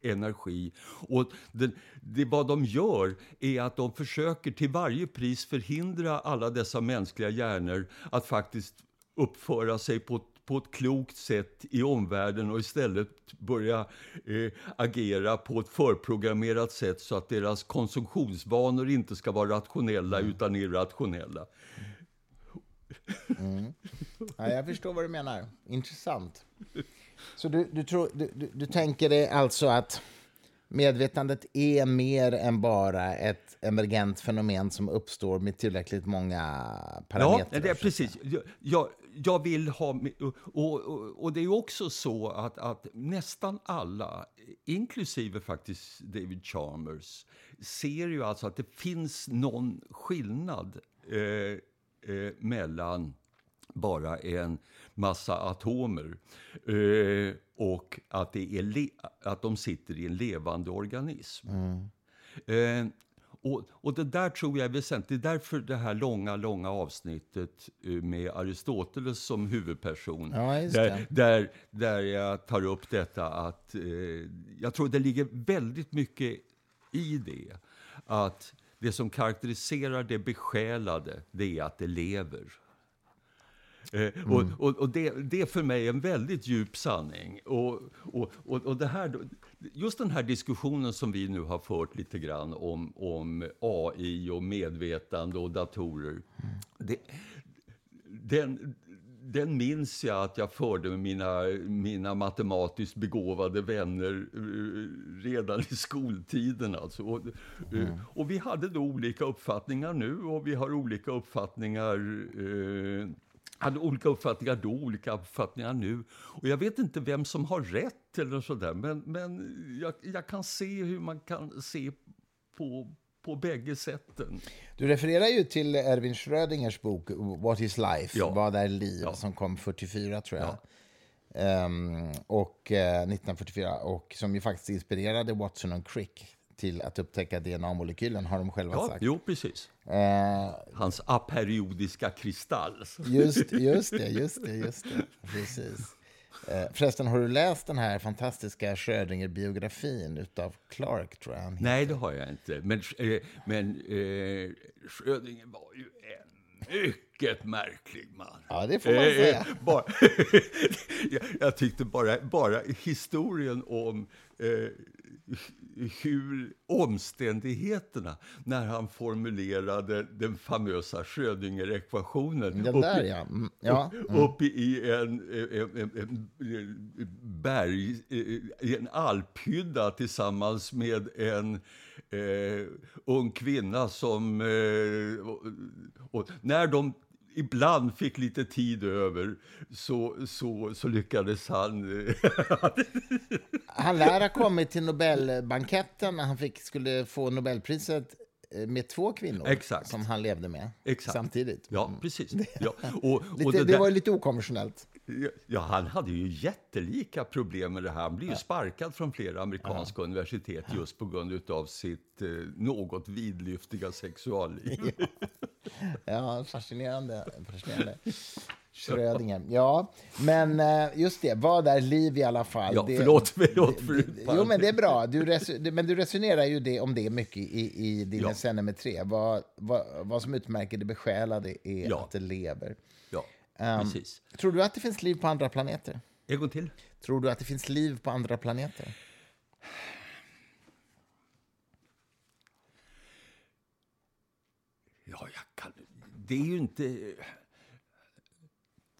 energi. Och den, det, vad de gör är att de försöker till varje pris förhindra alla dessa mänskliga hjärnor att faktiskt uppföra sig på ett på ett klokt sätt i omvärlden och istället börja eh, agera på ett förprogrammerat sätt så att deras konsumtionsvanor inte ska vara rationella utan irrationella. Ja, jag förstår vad du menar. Intressant. Så du, du, tror, du, du, du tänker dig alltså att medvetandet är mer än bara ett emergent fenomen som uppstår med tillräckligt många Ja, parametrar? det är precis. Jag, jag, vill ha... Och, och, och det är också så att, att nästan alla, inklusive faktiskt David Chalmers, ser ju alltså att det finns någon skillnad eh, eh, mellan bara en massa atomer eh, och att, det är att de sitter i en levande organism. Eh, och, och det där tror jag är väsentligt. Det är därför det här långa, långa avsnittet eh, med Aristoteles som huvudperson. Ja, där, där, där jag tar upp detta att eh, jag tror det ligger väldigt mycket i det. Att det som karaktäriserar det besjälade, det är att det lever. Eh, och och, och det, det är för mig en väldigt djup sanning. Och, och, och, och det här, just den här diskussionen som vi nu har fört lite grann om, om AI och medvetande och datorer. Det, den, den minns jag att jag förde med mina, mina matematiskt begåvade vänner eh, redan i skoltiden. Alltså. Och, eh, och vi hade då olika uppfattningar nu och vi har olika uppfattningar eh, hade olika uppfattningar då, olika uppfattningar nu. Och jag vet inte vem som har rätt eller sådär, men, men jag, jag kan se hur man kan se på, på bägge sätten. Du refererar ju till Erwin Schrödingers bok What is life? Ja. Vad är liv? Ja. Som kom 44, tror jag. Ehm, och, eh, 1944. Och som ju faktiskt inspirerade Watson och Crick till att upptäcka DNA-molekylen, har de själva Ja, sagt. jo, precis. Eh, Hans aperiodiska kristall. just, <laughs> just det, just det, just det. Precis. Eh, förresten, har du läst den här fantastiska Schrödinger-biografin av Clark, tror jag? Nej, det har jag inte. Men, eh, men eh, Schrödinger var ju en mycket märklig man. Ja, det får man säga. Eh, bara, jag, <laughs> jag tyckte bara, bara historien om eh, hur omständigheterna när han formulerade den famösa Schrödinger-ekvationen Den där, ja. Mm, ja. upp, uppe i en, en, en, en berg, i en alphydda tillsammans med en eh, ung kvinna som... Eh, och, och när de ibland fick lite tid över så, så, så lyckades han... han lär ha kommit till Nobelbanketten när han fick, skulle få Nobelpriset eh, med två kvinnor Exakt. som han levde med Exakt. samtidigt. Ja, precis. <laughs> Ja. Och, och lite, det, det, var lite okonventionellt. Ja, han hade ju jättelika problem med det här. Han blev ju sparkad från flera amerikanska ja. universitet just på grund av sitt eh, något vidlyftiga sexualliv. <laughs> Ja, ja fascinerande. fascinerande. <laughs> Schrödinger. Ja, men eh, just det, vad är liv i alla fall? Ja, det, förlåt, <laughs> förlåt för Jo, men det är bra. Du men du resonerar ju det, om det mycket i, i dina ja. scener med tre. Vad, vad, vad som utmärker det besjälade är ja. att det lever. Um. Tror du att det finns liv på andra planeter? En gång till. Tror du att det finns liv på andra planeter? Ja, jag kan... Det är ju inte...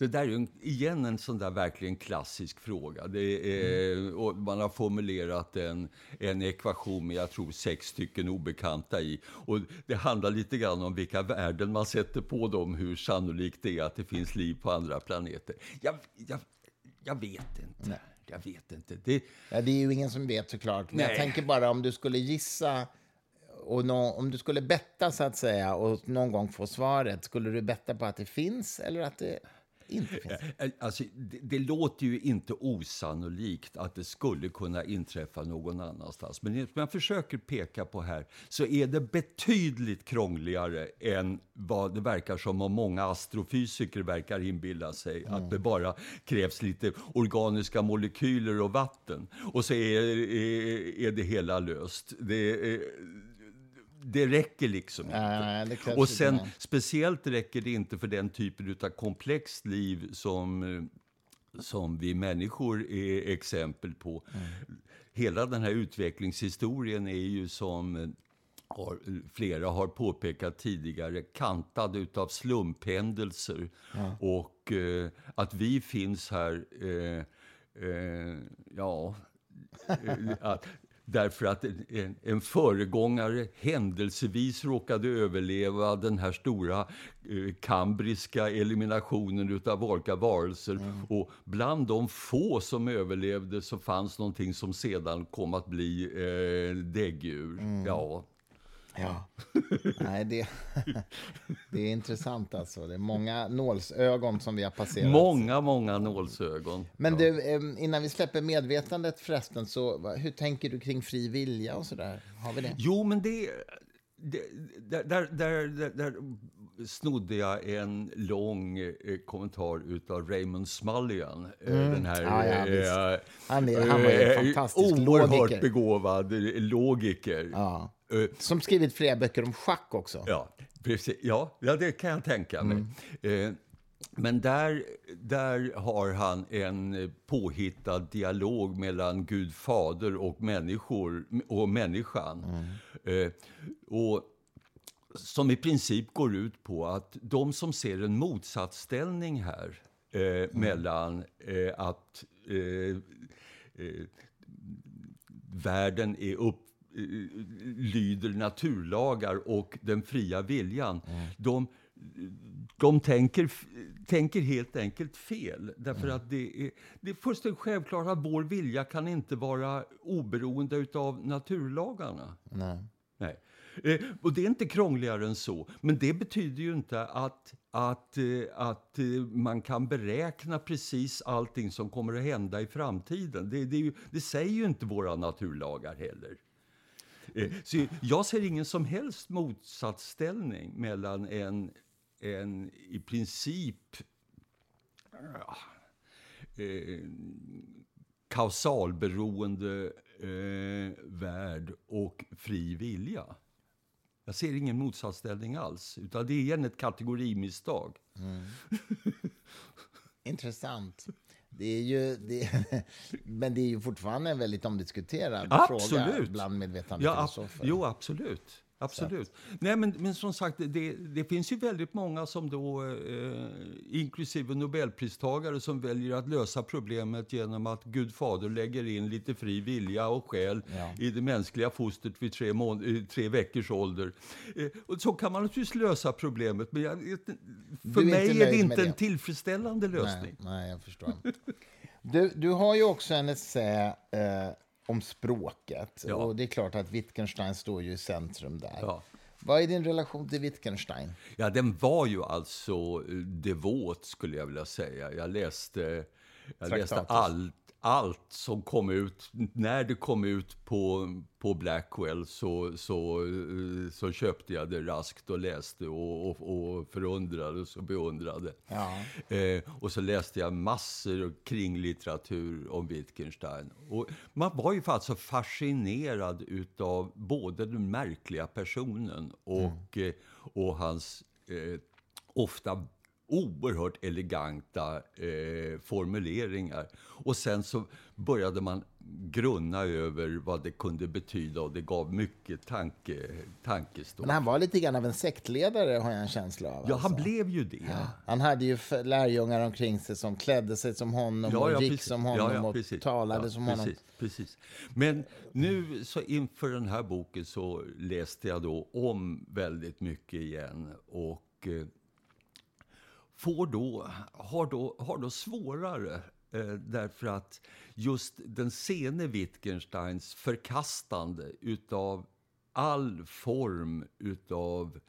Det där är ju igen en sån där verkligen klassisk fråga. Är, mm. man har formulerat en, en ekvation med, jag tror, sex stycken obekanta i. Och det handlar lite grann om vilka värden man sätter på dem, hur sannolikt det är att det finns liv på andra planeter. Jag, jag, jag vet inte. Nej. Jag vet inte. Det... Ja, det är ju ingen som vet såklart. Men Nej. jag tänker bara om du skulle gissa och no om du skulle betta så att säga och någon gång få svaret, skulle du betta på att det finns eller att det inte finns? Eh, eh, alltså, det, det, låter ju inte osannolikt att det skulle kunna inträffa någon annanstans. Men som jag försöker peka på här så är det betydligt krångligare än vad det verkar som om många astrofysiker verkar inbilla sig. Mm. Att det bara krävs lite organiska molekyler och vatten. Och så är, är, är det hela löst. Det är, det räcker liksom inte. Ja, och sen inte. speciellt räcker det inte för den typen av komplext liv som, som vi människor är exempel på. Mm. Hela den här utvecklingshistorien är ju som har, flera har påpekat tidigare, kantad av slumphändelser. Ja. Och eh, att vi finns här, eh, eh, ja, <laughs> eh, att därför att en, en föregångare händelsevis råkade överleva den här stora eh, kambriska eliminationen av olika varelser. Mm. Och bland de få som överlevde så fanns någonting som sedan kom att bli eh, däggdjur. Mm. Ja, Ja, nej det, <laughs> det är intressant alltså. Det är många nålsögon som vi har passerat. Många, många nålsögon. Men du, innan vi släpper medvetandet förresten, så hur tänker du kring fri vilja och sådär? Har vi det? Jo, men det, det där, där, där, där snodde jag en lång eh, kommentar av Raymond Smullian. Eh, mm. Den här, ja, ja, eh, han, är, han var en fantastisk oerhört logiker. begåvad logiker. Ja. Som skrivit flera böcker om schack också. Ja, precis. Ja, ja det kan jag tänka mig. Mm. Men där, där har han en påhittad dialog mellan Gud fader och människor och människan. Mm. Och som i princip går ut på att de som ser en motsatsställning här eh, mm. mellan eh, att eh, eh världen är upp, eh, lyder naturlagar och den fria viljan, mm. de, de tänker, tänker helt enkelt fel. Därför mm. att det är, det är fullständigt självklart att vår vilja kan inte vara oberoende av naturlagarna. Nej. Nej. Eh, och det är inte krångligare än så. Men det betyder ju inte att, att, eh, att eh, man kan beräkna precis allting som kommer att hända i framtiden. Det, det, ju, det säger ju inte våra naturlagar heller. Så jag ser ingen som helst motsatsställning mellan en, en i princip eh, kausalberoende eh, värld och fri vilja. Jag ser ingen motsatsställning alls, utan det är igen ett kategorimisstag. Mm. <laughs> Intressant. Det är ju, det, <laughs> men det är ju fortfarande en väldigt omdiskuterad absolut. fråga bland medvetande ja, filosofer. Jo, absolut. Absolut. Nej, men, men som sagt, det, det finns ju väldigt många som då, eh, inklusive Nobelpristagare, som väljer att lösa problemet genom att Gud fader lägger in lite fri vilja och själ Ja. i det mänskliga fostret vid tre, mån- eh, tre veckors ålder. Eh, och så kan man naturligtvis lösa problemet, men jag, för är mig är det inte en det. tillfredsställande Nej, lösning. nej, jag förstår. Du, du har ju också en essä eh, om språket. Ja. Och det är klart att Wittgenstein står ju i centrum där. Ja. Vad är din relation till Wittgenstein? Ja, den var ju alltså eh, devot, skulle jag vilja säga. Jag läste, jag läste Traktatus. Allt, som kom ut. När det kom ut på, på Blackwell så, så, eh, så köpte jag det raskt och läste och, och, och förundrades och beundrade. Ja. Eh, och så läste jag massor av kringlitteratur om Wittgenstein. Och man var ju alltså fascinerad utav både den märkliga personen och, eh, och hans eh, ofta oerhört eleganta eh, formuleringar. Och sen så började man grunna över vad det kunde betyda och det gav mycket tanke, tankestoff. Men han var lite grann av en sektledare har jag en känsla av. Ja, alltså. han blev ju det. Han hade ju lärjungar omkring sig som klädde sig som honom och gick precis. som honom Ja, ja, och talade Ja, som precis, honom. Precis. Men nu så inför den här boken så läste jag då om väldigt mycket igen och eh, får då, har, då, har då svårare eh, därför att just den sene Wittgensteins förkastande utav all form utav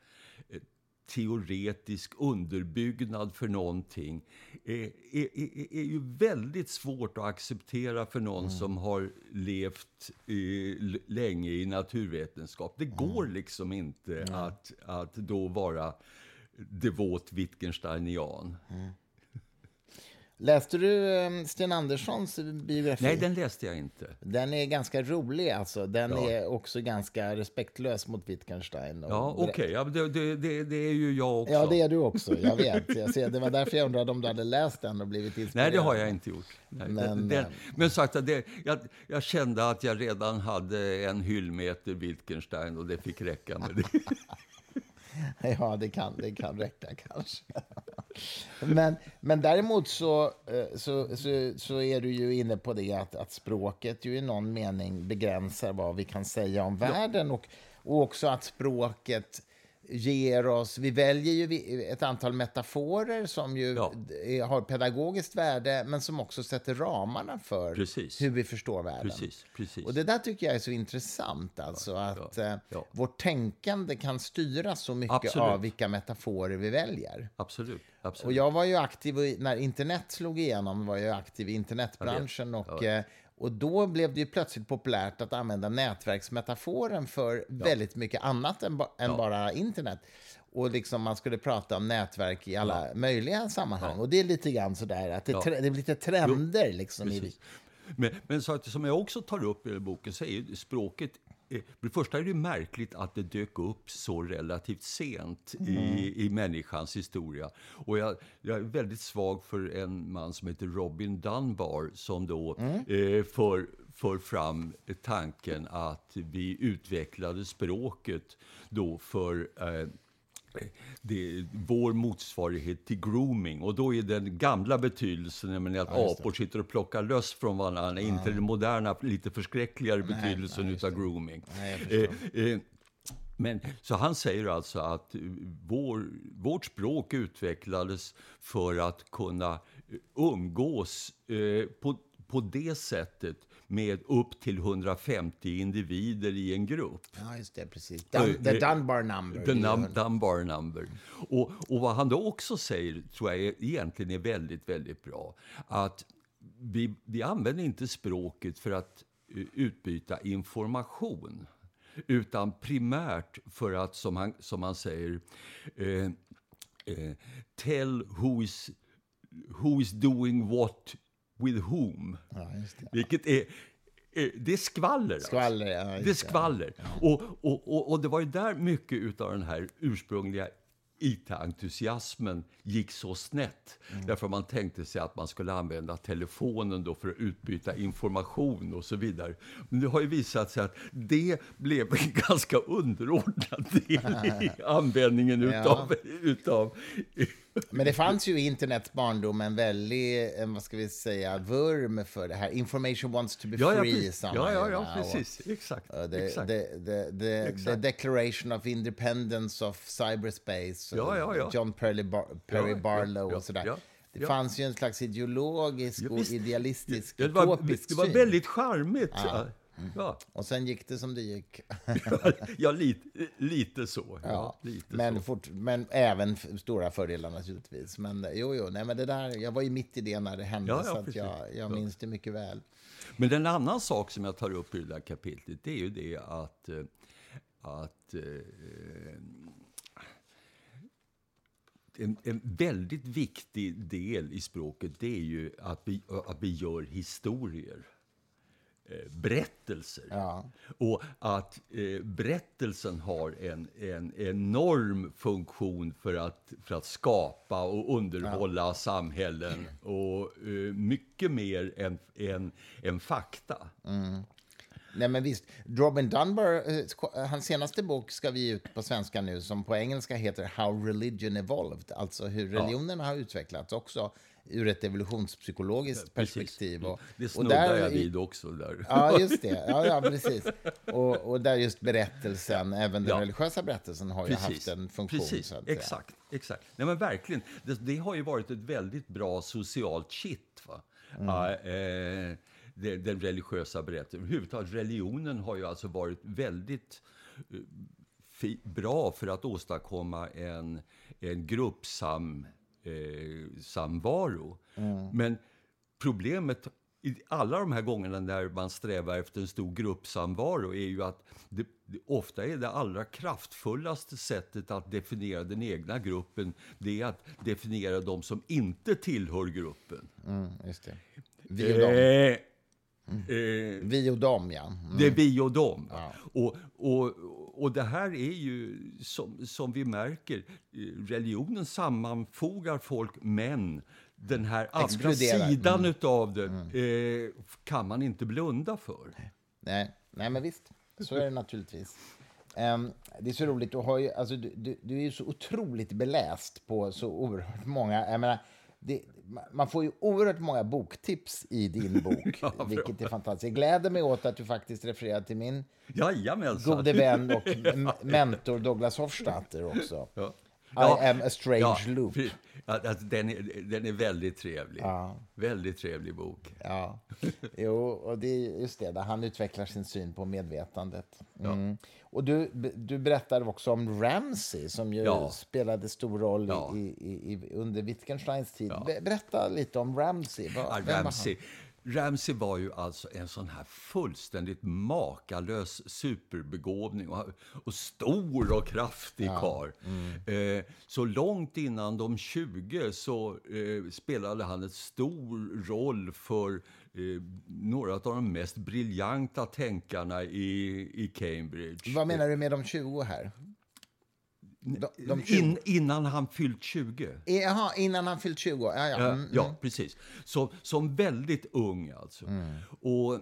eh, teoretisk underbyggnad för någonting är, är, är, är ju väldigt svårt att acceptera för någon som har levt eh, länge i naturvetenskap. Det går liksom inte att, att då vara devot Wittgensteinian. Läste du eh, Sten Anderssons biografi? Nej, den läste jag inte. Den är ganska rolig. Alltså. Den Ja. är också ganska respektlös mot Wittgenstein. och Ja, okej. Ja, det, det, det, är ju jag också. Ja, det är du också. Jag vet. Jag ser, det var därför jag undrade om du hade läst den och blivit inspirerad. Nej, det har jag inte gjort. Nej, Men, men det, eh, men sagt att det, jag, jag kände att jag redan hade en hyllmeter Wittgenstein och det fick räcka med det. <laughs> <laughs> Ja, det kan, det kan räcka kanske. <laughs> Men, men däremot så, eh, så, så, så är du ju inne på det att, att språket ju i någon mening begränsar vad vi kan säga om världen och, och också att språket ger oss... Vi väljer ju ett antal metaforer som ju Ja. har pedagogiskt värde men som också sätter ramarna för Precis. hur vi förstår världen. Precis, precis. Och det där tycker jag är så intressant, alltså att ja, eh, ja. vårt tänkande kan styra så mycket Absolut. av vilka metaforer vi väljer. Absolut. absolut. Och jag var ju aktiv, när internet slog igenom, var jag aktiv i internetbranschen och, och då blev det ju plötsligt populärt att använda nätverksmetaforen för väldigt mycket annat än, ba, än Ja. bara internet. Och liksom man skulle prata om nätverk i alla möjliga sammanhang. Och det är lite grann sådär att det, Ja. det blir lite trender liksom. I, Precis. Men, men att, som jag också tar upp i boken så är ju språket för det första är det märkligt att det dök upp så relativt sent i, i människans historia. Och jag, jag är väldigt svag för en man som heter Robin Dunbar som då eh, för, för fram tanken att vi utvecklade språket då för eh, det är vår motsvarighet till grooming. Och då är den gamla betydelsen, nämligen att Ja, apor sitter och plockar löss från varandra, inte den moderna, lite förskräckligare betydelsen nej, utav grooming. Nej. Eh, eh, men, så han säger alltså att vår, vårt språk utvecklades för att kunna umgås eh, på, på det sättet med upp till 150 individer i en grupp. Ja, just det, precis. Dun, the Dunbar number. The num, Dunbar number. Och, och vad han då också säger, tror jag egentligen är väldigt, väldigt bra. Att vi, vi använder inte språket för att eh, utbyta information. Utan primärt för att, som han, som han säger, eh, eh, tell who is, who is doing what with whom. Ja. Vilket är, det är skvaller. alltså. Skvaller, ja, just Det är skvaller. Och, och, och, och det var ju där mycket av den här ursprungliga IT-entusiasmen gick så snett. Mm. Därför man tänkte sig att man skulle använda telefonen då för att utbyta information och så vidare. Men det har ju visat sig att det blev en <laughs> ganska underordnad del i <laughs> användningen utav, ja. utav men det fanns ju i internets barndom en väldig, vad ska vi säga, vurm för det här. Information wants to be ja, free. Ja, ja, ja, ja, precis. Exakt. Uh, the, exakt. The, the, the, exakt. the, Declaration of Independence of Cyberspace. Ja, ja, ja. John Perry, Bar Perry Barlow och sådär. Det ja. fanns ju en slags ideologisk och idealistisk, det var, Det var väldigt charmigt. Ja. Mm. Ja. Och sen gick det som det gick. <laughs> ja, lite, lite så. Ja, ja lite men, så. Fort, men även stora fördelar naturligtvis. Men jo, jo, nej, men det där, jag var ju mitt i det när det hände, ja, så jag, jag minns det mycket väl. Men en annan sak som jag tar upp i det där kapitlet, det är ju det att, eh, att eh, en, en, väldigt viktig del i språket det är ju att vi, att vi gör historier. Eh, berättelser. Ja. Och att eh, berättelsen har en, en enorm funktion för att, för att skapa och underhålla ja. samhällen. Och eh, mycket mer än, än, än fakta. Mm. Nej, men visst. Robin Dunbar, eh, hans senaste bok ska vi ut på svenska nu, som på engelska heter How Religion Evolved, alltså hur religionen ja. har utvecklats också ur ett evolutionspsykologiskt ja, perspektiv. Och, det snuddar jag vid också. Där. Ja, just <laughs> det. Ja, ja precis. Och, och där just berättelsen, även den ja. religiösa berättelsen, har precis. ju haft en funktion. Precis, exakt. exakt. Nej, men verkligen. Det, det, har ju varit ett väldigt bra socialt kitt. Va? Mm. Uh, eh, den, den religiösa berättelsen. Överhuvudtaget, religionen har ju alltså varit väldigt uh, bra för att åstadkomma en, en gruppsam eh, samvaro. Mm. Men problemet i alla de här gångerna när man strävar efter en stor gruppsamvaro är ju att det, det, ofta är det allra kraftfullaste sättet att definiera den egna gruppen det är att definiera de som inte tillhör gruppen. Mm, just det. Vi och dem. Eh, Mm. Eh, vi och dem, ja. Mm. Det är vi och dem. Ja. Och, och, och det här är ju, som, som vi märker, religionen sammanfogar folk, men den här andra sidan mm. av det mm. eh, kan man inte blunda för. Nej, nej men visst. Så är det naturligtvis. Um, det är så roligt, du, har ju, alltså, du, du, du, är ju så otroligt beläst på så oerhört många... Jag menar, det, man får ju oerhört många boktips i din bok, <laughs> ja, vilket är fantastiskt. Jag gläder mig åt att du faktiskt refererar till min Jajamensan. gode vän och <laughs> mentor Douglas Hofstadter också. Ja. I am a strange ja, loop. Alltså, den, är, den är väldigt trevlig. Ja. Väldigt trevlig bok. Ja. Jo, och det är just det, där han utvecklar sin syn på medvetandet. Mm. Ja. Och du, du berättade också om Ramsey som ju ja. spelade stor roll i, i, i, under Wittgensteins tid. Berätta lite om Ramsey. Vad, Ramsey. Ramsey var ju alltså en sån här fullständigt makalös superbegåvning och, och stor och kraftig ja. karl. Mm. Eh, så långt innan de 20 så eh, spelade han en stor roll för några av de mest briljanta tänkarna i, i Cambridge. Vad menar du med de 20 här? De, de In, innan han fyllt 20. Jaha, innan han fyllt 20. Ja, ja. Mm, ja mm. precis. Så, som väldigt ung alltså. Mm. Och,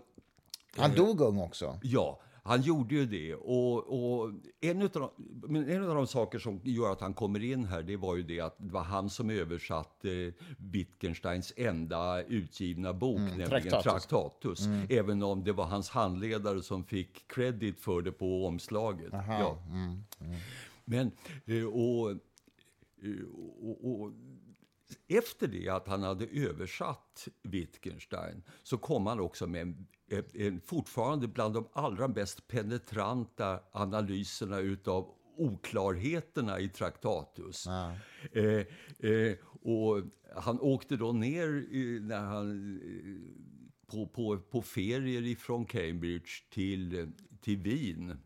han eh, dog ung också. Ja, han gjorde ju det. Och, och en, av de, en av de saker som gör att han kommer in här, det var ju det att det var han som översatte Wittgensteins enda utgivna bok, mm, nämligen Traktatus. Traktatus mm. Även om det var hans handledare som fick credit för det på omslaget. Aha, ja. Mm, mm. Men, eh, och, eh, och, och, efter det att han hade översatt Wittgenstein så kom han också med en, fortfarande bland de allra mest penetranta analyserna utav oklarheterna i Traktatus. Ah. Eh, eh, och han åkte då ner när han, på, på, på ferier ifrån Cambridge till, till Wien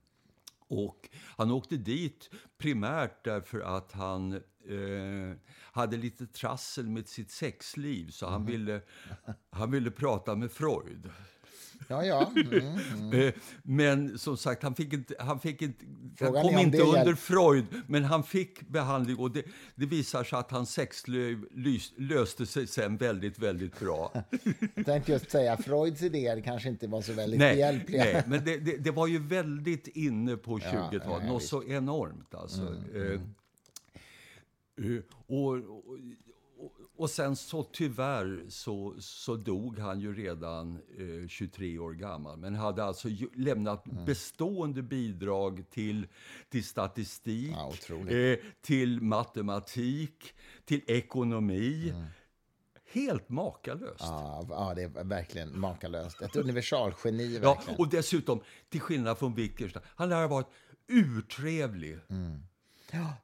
och han åkte dit primärt därför att han eh, hade lite trassel med sitt sexliv. Så han, mm. ville, han ville prata med Freud. Ja, ja. Mm, mm. Eh, Men som sagt, han fick inte, han fick inte, han Frågan kom om inte under hjälp- Freud, men han fick behandling och det, det visar sig att hans sexliv lys, löste sig sen väldigt, väldigt bra. <laughs> Jag tänkte just säga, Freuds idéer kanske inte var så väldigt nej, behjälpliga. nej, men det, det, det var ju väldigt inne på Ja, 20-talet, ja, något så enormt alltså. Eh, eh, och, och, och, sen så tyvärr så, så dog han ju redan eh, 23 år gammal. Men hade alltså ju, lämnat Mm. bestående bidrag till, till statistik, Ja, eh, till matematik, till ekonomi. Helt makalöst. Mm. Ja, ja, det är verkligen makalöst. Ett universalgeni, Ja, och dessutom, till skillnad från Wittgenstein, han lär ha varit urtrevlig.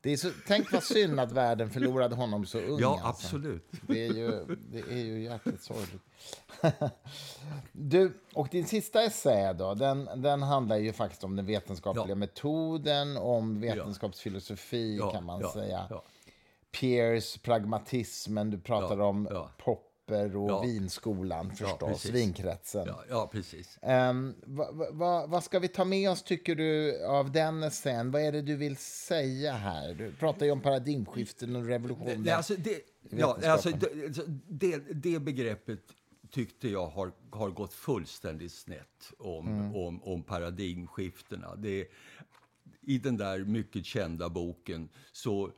Det är så, tänk vad synd att världen förlorade honom så ung. Ja, alltså. absolut. Det är ju, det är ju jäkligt sorgligt. Du, och din sista essä då, den, den handlar ju faktiskt om den vetenskapliga Ja. metoden, om vetenskapsfilosofi Ja, kan man ja, säga. Peers, pragmatismen, du pratar om ja. Popper och Ja. vinskolan förstås, precis. vinkretsen. Ja, ja precis. Um, vad, vad- vad, vad ska vi ta med oss, tycker du, av den essän? Vad är det du vill säga här? Du pratar ju om paradigmskiften och revolutioner. Nej, alltså det, ja, alltså det, det, det begreppet tyckte jag har, har gått fullständigt snett om, Mm. om, om paradigmskiftena. Det, I den där mycket kända boken så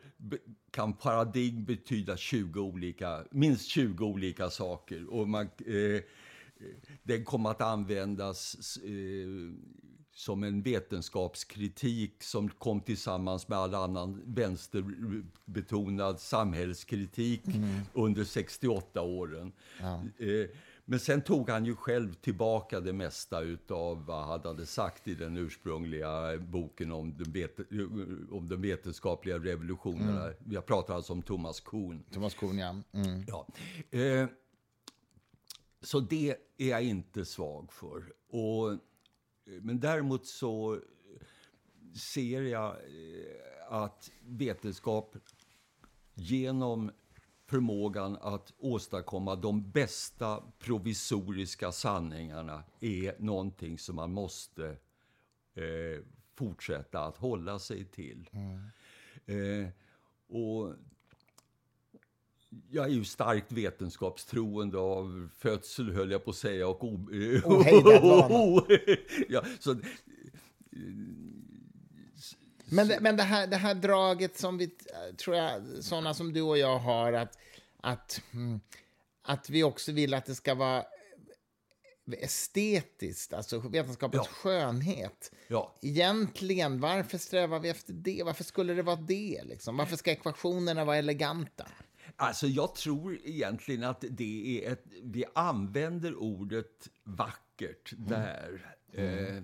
kan paradigm betyda 20 olika, minst 20 olika saker. Och man, eh, den kom att användas eh, som en vetenskapskritik som kom tillsammans med all annan vänsterbetonad samhällskritik under 68 åren. Eh, men sen tog han ju själv tillbaka det mesta av vad han hade sagt i den ursprungliga boken om den, vete, om den vetenskapliga revolutionerna. Jag pratar alltså om Thomas Kuhn. Thomas Kuhn, ja. Mm. Ja. Eh, så det är jag inte svag för. Och, men däremot så ser jag eh, att vetenskap genom förmågan att åstadkomma de bästa provisoriska sanningarna är någonting som man måste eh, fortsätta att hålla sig till. Eh, och jag är ju starkt vetenskapstroende av födsel, höll jag på att säga, och o- Ohejdad vana. <laughs> ja, så, Men, det, men det, här, det här draget som vi, eh, tror jag, sådana som du och jag har, att, att, mm, att vi också vill att det ska vara estetiskt, alltså vetenskapens Ja. skönhet. ja, Egentligen, varför strävar vi efter det? Varför skulle det vara det? Liksom? Varför ska ekvationerna vara eleganta? Alltså jag tror egentligen att det är ett... Vi använder ordet vackert där. Eh, eh,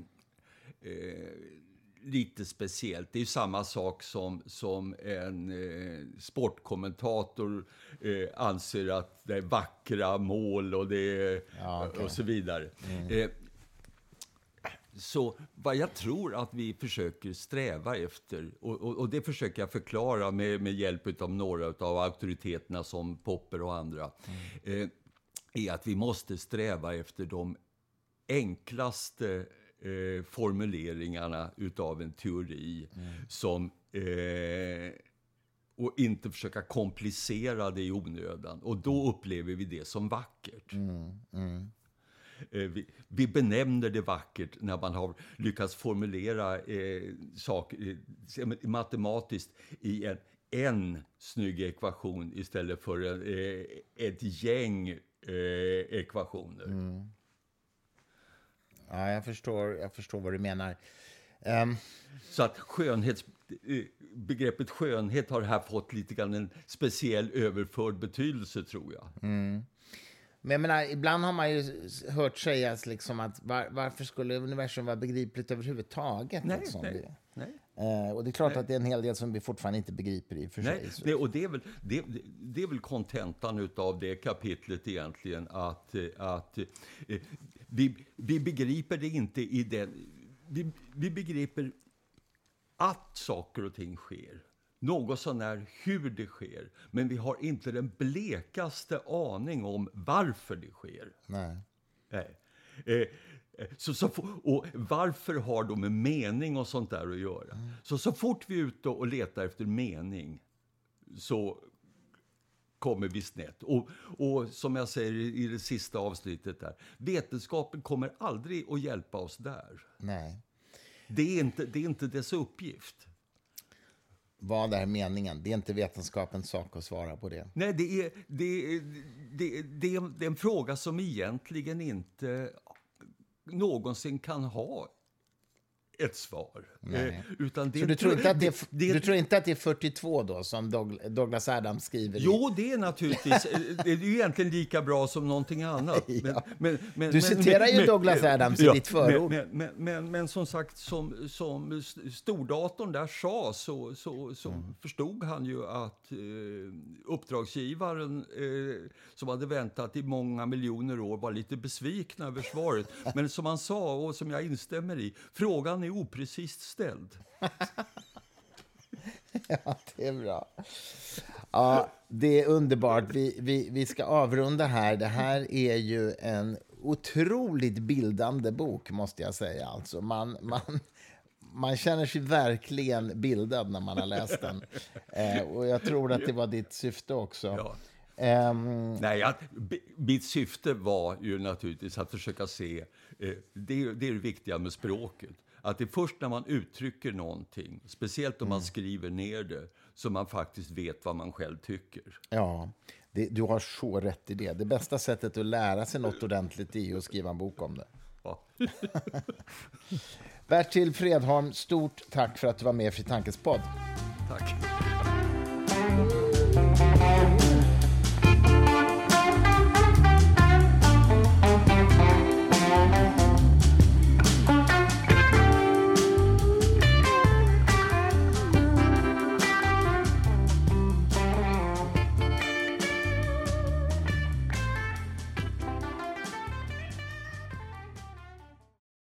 lite speciellt. Det är samma sak som, som en eh, sportkommentator eh, anser att det är vackra mål och, det Ja, okej. och så vidare. Eh, så vad jag tror att vi försöker sträva efter, och, och, och det försöker jag förklara med, med hjälp av några av auktoriteterna som Popper och andra, eh, är att vi måste sträva efter de enklaste eh, formuleringarna utav en teori som eh, och inte försöka komplicera det i onödan. Och då upplever vi det som vackert. Eh, Vi, vi benämner det vackert när man har lyckats formulera eh, saker eh, matematiskt i en, en snygg ekvation istället för en, eh, ett gäng eh, ekvationer. Ja, jag förstår, jag förstår vad du menar. Ehm, Så att skönhets, eh, begreppet skönhet har här fått lite grann en speciell överförd betydelse, tror jag. Men jag menar, ibland har man ju hört sägas liksom att var, varför skulle universum vara begripligt överhuvudtaget? Nej, liksom nej, det. nej. Eh, och det är klart att det är en hel del som vi fortfarande inte begriper i för Nej, sig. Det, och det är väl, det, det- det är väl kontentan av det kapitlet egentligen, att, eh, att eh, vi, vi begriper det inte i den... Vi, vi begriper att saker och ting sker, något sånär hur det sker, men vi har inte den blekaste aning om varför det sker. Nej. Nej. Eh, Så, så, och varför har de med mening och sånt där att göra? Mm. Så, så fort vi är ute och letar efter mening så kommer vi snett. Och, och som jag säger i det sista avsnittet där, vetenskapen kommer aldrig att hjälpa oss där. Nej. Det är inte, det är inte dess uppgift. Vad är meningen? Det är inte vetenskapens sak att svara på det. Nej, det är, det, det, det, är, det är en fråga som egentligen inte någonsin kan ha ett svar. Eh, utan det, Så du tror, inte att det, är, det, du tror inte att det är 42 då, som Douglas Adams skriver? Jo, det är naturligtvis. Eh, det är ju egentligen lika bra som någonting annat. <laughs> ja. men, men, du citerar ju Douglas Adams ja, i ditt förord. Men, som sagt, som, som stordatorn där sa, så, så, så mm. förstod han ju att eh, uppdragsgivaren, eh, som hade väntat i många miljoner år, var lite besvikna över svaret. <laughs> Men som han sa, och som jag instämmer i, frågan är är oprecist ställd. <laughs> ja, det är bra. Ja, det är underbart. Vi, vi, vi ska avrunda här. Det här är ju en otroligt bildande bok, måste jag säga. Alltså, man, man, man känner sig verkligen bildad när man har läst den. Eh, och jag tror att det var ditt syfte också. Ja. Um... Nej, att, mitt syfte var ju naturligtvis att försöka se, eh, det, det är det viktiga med språket, att det är först när man uttrycker någonting, speciellt om mm. man skriver ner det, som man faktiskt vet vad man själv tycker. Ja, det, du har så rätt i det. Det bästa sättet att lära sig något ordentligt är att skriva en bok om det. Ja. <laughs> Bertil Fredholm, stort tack för att du var med i Fri Tankes podd. Tack.